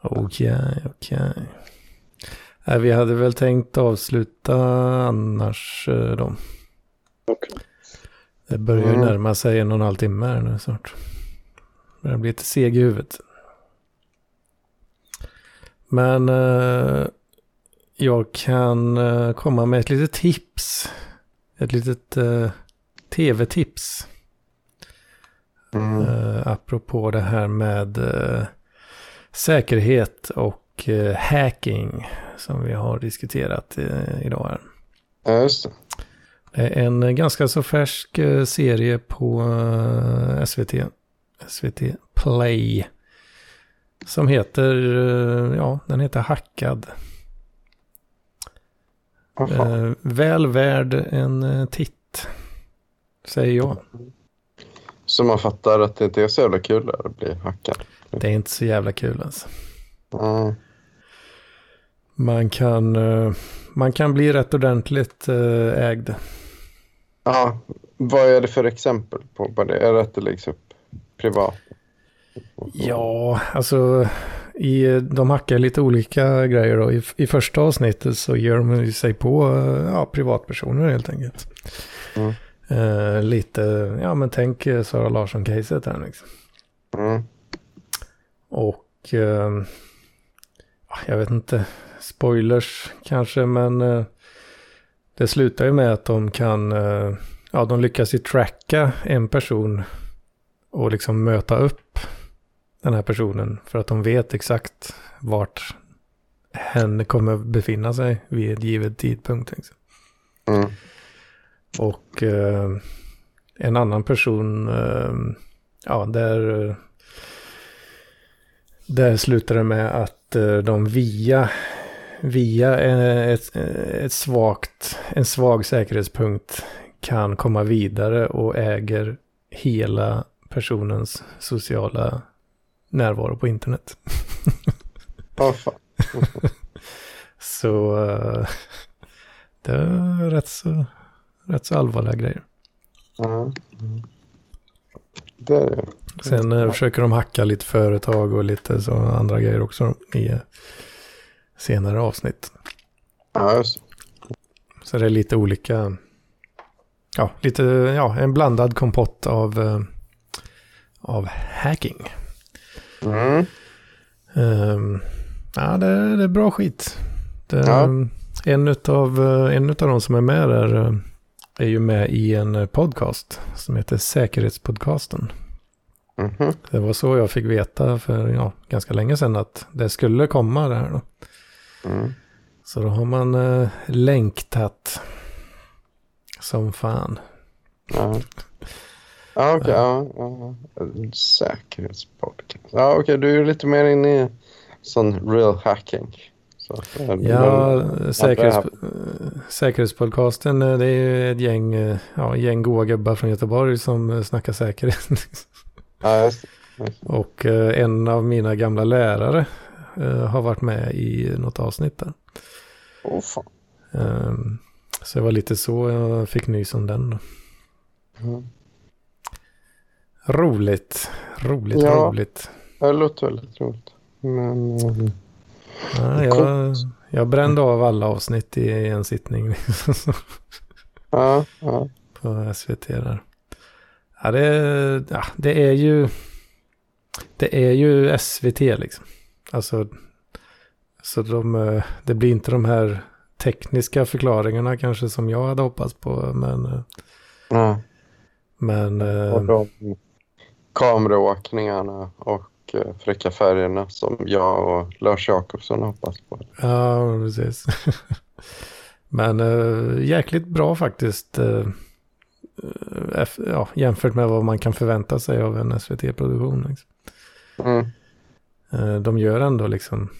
Okej, okej. Nej, Vi hade väl tänkt avsluta annars eh, då. Okej. Det börjar ju Mm. närma sig en och en halv timme här nu snart. Börjar bli lite seg i huvudet. Men eh, jag kan eh, komma med ett litet tips. Ett litet eh, tv-tips. Mm. Eh, apropå det här med eh, säkerhet och eh, hacking som vi har diskuterat eh, idag här. ja, just det. En ganska så färsk eh, serie på SVT. SVT Play. Som heter, ja, den heter Hackad. Jaha. Eh, väl värd en titt. Säger jag. Så man fattar att det inte är så jävla kul att bli hackad. Det är inte så jävla kul alltså. Ja. Man kan, eh, man kan bli rätt ordentligt eh, ägd. ja, vad är det för exempel på vad det är? Det att det läggs upp privat? Ja, alltså i, de hackar lite olika grejer då. I, I första avsnittet så ger de sig på eh, ja, privatpersoner helt enkelt. Mm. Eh, lite, ja men tänk Sara Larsson-caset här liksom. Mm. Och eh, ja, jag vet inte, spoilers kanske, men eh, det slutar ju med att de kan, eh, ja de lyckas ju tracka en person och liksom möta upp den här personen för att de vet exakt vart hen kommer befinna sig vid ett givet tidpunkt. Liksom. Mm. Och eh, en annan person, eh, ja, där, där slutar det med att de via, via ett, ett svagt, en svag säkerhetspunkt kan komma vidare och äger hela personens sociala närvaro på internet. Fan. Så eh, det är rätt så, rätt så allvarliga grejer. Mm. Det är det. Sen eh, försöker de hacka lite företag och lite så andra grejer också i senare avsnitt. Ja, just. Så det är lite olika, ja, lite, ja, en blandad kompott av, eh, av hacking. Mm. Ehm, ja, det, är- det är bra skit. Det, Ja. en, utav, eh, en utav de som är med där eh, är ju med i en podcast som heter Säkerhetspodcasten. Mhm. Det var så jag fick veta för ja, ganska länge sedan att det skulle komma det här då. Mm. Så då har man eh, längtat som fan. Ja. Ja, okej. Ja, ja. En Säkerhetspodcast. Ja, okej. Du är lite mer inne i sån real hacking. Så, men- Ja, säkerhets, Ja, säkerhetspodcasten eh, det är ju ett gäng, eh, ja, gäng goa gubbar från Göteborg som eh, snackar säkerhet. Ja, just det. Och eh, en av mina gamla lärare eh, har varit med i något avsnitt där. Åh fan. Ehm, Så det var lite så jag fick nys om den. Mm. Roligt, roligt, Ja. roligt. Det låter väldigt roligt. Men... mm, Ja, jag, jag brände av alla avsnitt i en sittning Ja, ja. på SVT där. Ja, det, ja, det är ju det är ju SVT liksom. Alltså, så de, eh, det blir inte de här tekniska förklaringarna kanske som jag hade hoppats på. Men, eh, ja. men eh, Och de kameraåkningarna och eh, fräcka färgerna som jag och Lars Jakobsson hoppas på. Ja, precis. Men äh, jäkligt bra faktiskt. eh, eh, eff- ja, jämfört med vad man kan förvänta sig av en SVT-produktion. Liksom. Mm. Eh, de gör ändå liksom...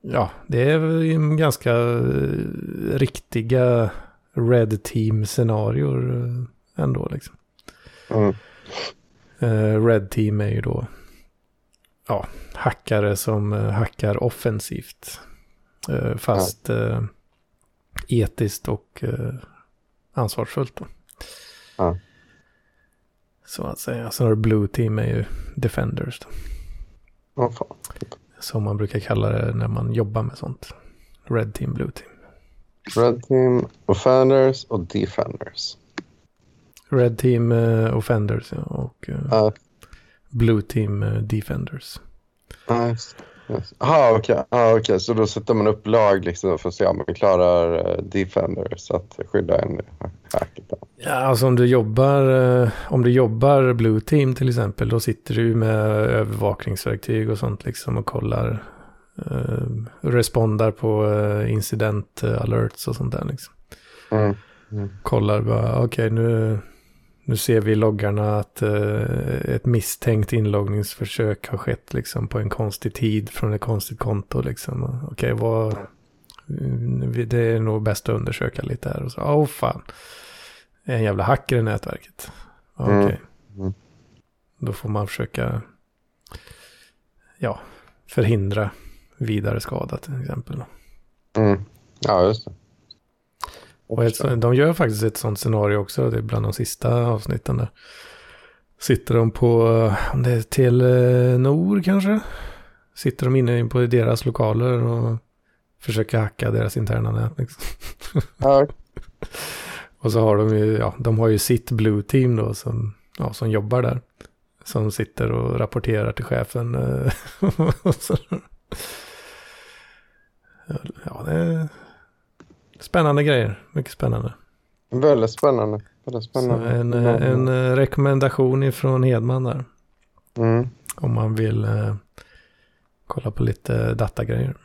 Ja, det är ganska eh, riktiga Red Team-scenarior eh, ändå liksom. Mm. Red Team är ju då ja, hackare som hackar offensivt. Fast eh, etiskt och ansvarsfullt. Då. Ja. Så att säga. Sen har du Blue Team är ju Defenders. Då, Fan. som man brukar kalla det när man jobbar med sånt. Red Team, Blue Team. Red Team, Offenders och Defenders. Red Team eh, Offenders ja, och eh, Ja, Blue Team eh, Defenders. ja, just det. Just. Aha, okej. Ja, okej. Så då sätter man upp lag liksom för att se om man klarar eh, Defenders att skydda en hacket. Ja, alltså om du jobbar, eh, om du jobbar Blue Team till exempel, då sitter du med övervakningsverktyg och sånt liksom och kollar, eh, respondar på eh, incident alerts och sånt där liksom. Mm. Kollar bara, okej nu, nu ser vi i loggarna att eh, ett misstänkt inloggningsförsök har skett liksom på en konstig tid från ett konstigt konto liksom. Okej, vad, mm, det är nog bäst att undersöka lite här och så, åh fan. Det är en jävla hacker i nätverket. Ja, Okej. Mm. Mm. Då får man försöka ja, förhindra vidare skada till exempel. Mm. Ja, just det. Och ett, de gör faktiskt ett sånt scenario också. Det är bland de sista avsnitten där. Sitter de på, om det är Telenor kanske? Sitter de inne på deras lokaler och försöker hacka deras interna nät. Liksom. Ja, Och så har de ju, ja, de har ju sitt Blue Team då som, ja, som jobbar där. Som sitter och rapporterar till chefen. eh, och så- ja, det är spännande grejer. Mycket spännande. väldigt spännande. Väldigt Så spännande. en, eh, en eh, rekommendation ifrån Hedman där. Mm. Om man vill eh, kolla på lite datagrejer.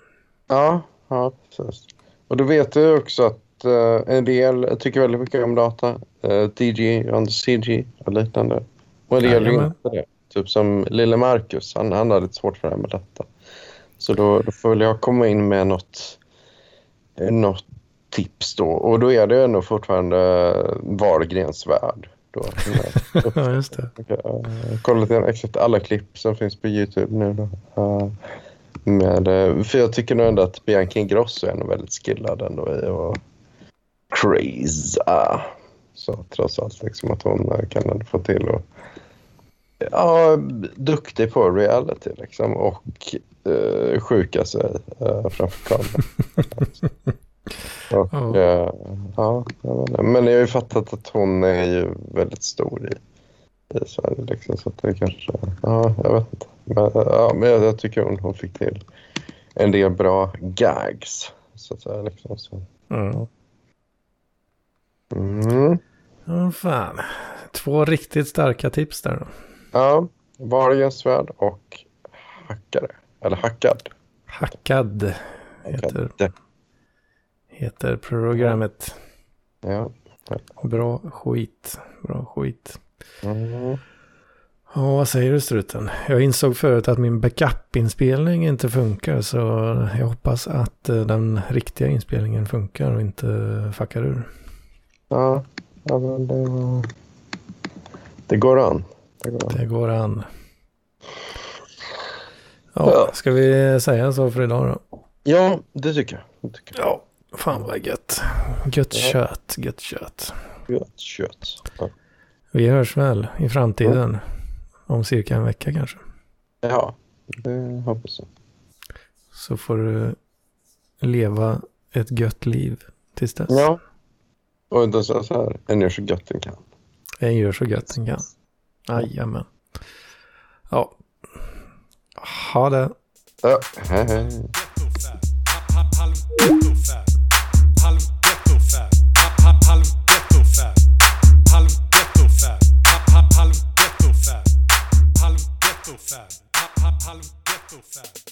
Ja, ja, precis. Och då vet du också att eh, en del tycker väldigt mycket om data. Uh, DG on CG och liknande. Och en del gör inte det. Typ som lille Marcus, han, han har lite svårt för det här med data. Så då, då får väl jag komma in med något, eh, något tips då. Och då är det ändå fortfarande Wahlgrens värld. Då. Ja, just det. Har kollat igenom exakt alla klipp som finns på YouTube nu. Då. Eh, med, eh, för jag tycker nog ändå att Bianca Ingrosso är nog väldigt skillad ändå i att crazy. Så trots allt liksom att hon eh, kan få till och ja, duktig på reality liksom och uh, sjuka sig uh, framför kameran. och, Ja. eh, ja, men jag har ju fattat att hon är ju väldigt stor i, i Sverige liksom, så det kanske, ja, jag vet inte. Men, ja, men jag, jag tycker hon, hon fick till en del bra gags. Så att säga, liksom, så. Mm. Mm. Ja, fan. Två riktigt starka tips där då. Ja, Wahlgrens värld och hackare. Eller hackad. Hackad heter, Hackad. Heter programmet. Ja. Bra skit. Bra skit. Mm. Ja, vad säger du struten? Jag insåg förut att min backup-inspelning inte funkar så jag hoppas att eh, den riktiga inspelningen funkar och inte fuckar ur. Ja, ja men det, det går an. Det går an. Det går an. Ja. ska vi säga så för idag då? Ja, det tycker jag. Det tycker jag. Ja, fan vad gött. Gött Ja. kött, gött kött. Gött kött. Ja. Vi hörs väl i framtiden. Om cirka en vecka kanske. ja, det hoppas jag. Så får du leva ett gött liv tills dess. Ja. Och jag så här, en gör så gött den kan. En gör så gött den kan. Jajamän. Ja. Ha det. Ja, hej hej. ghetto fab. Hop, hop, hollow ghetto fab.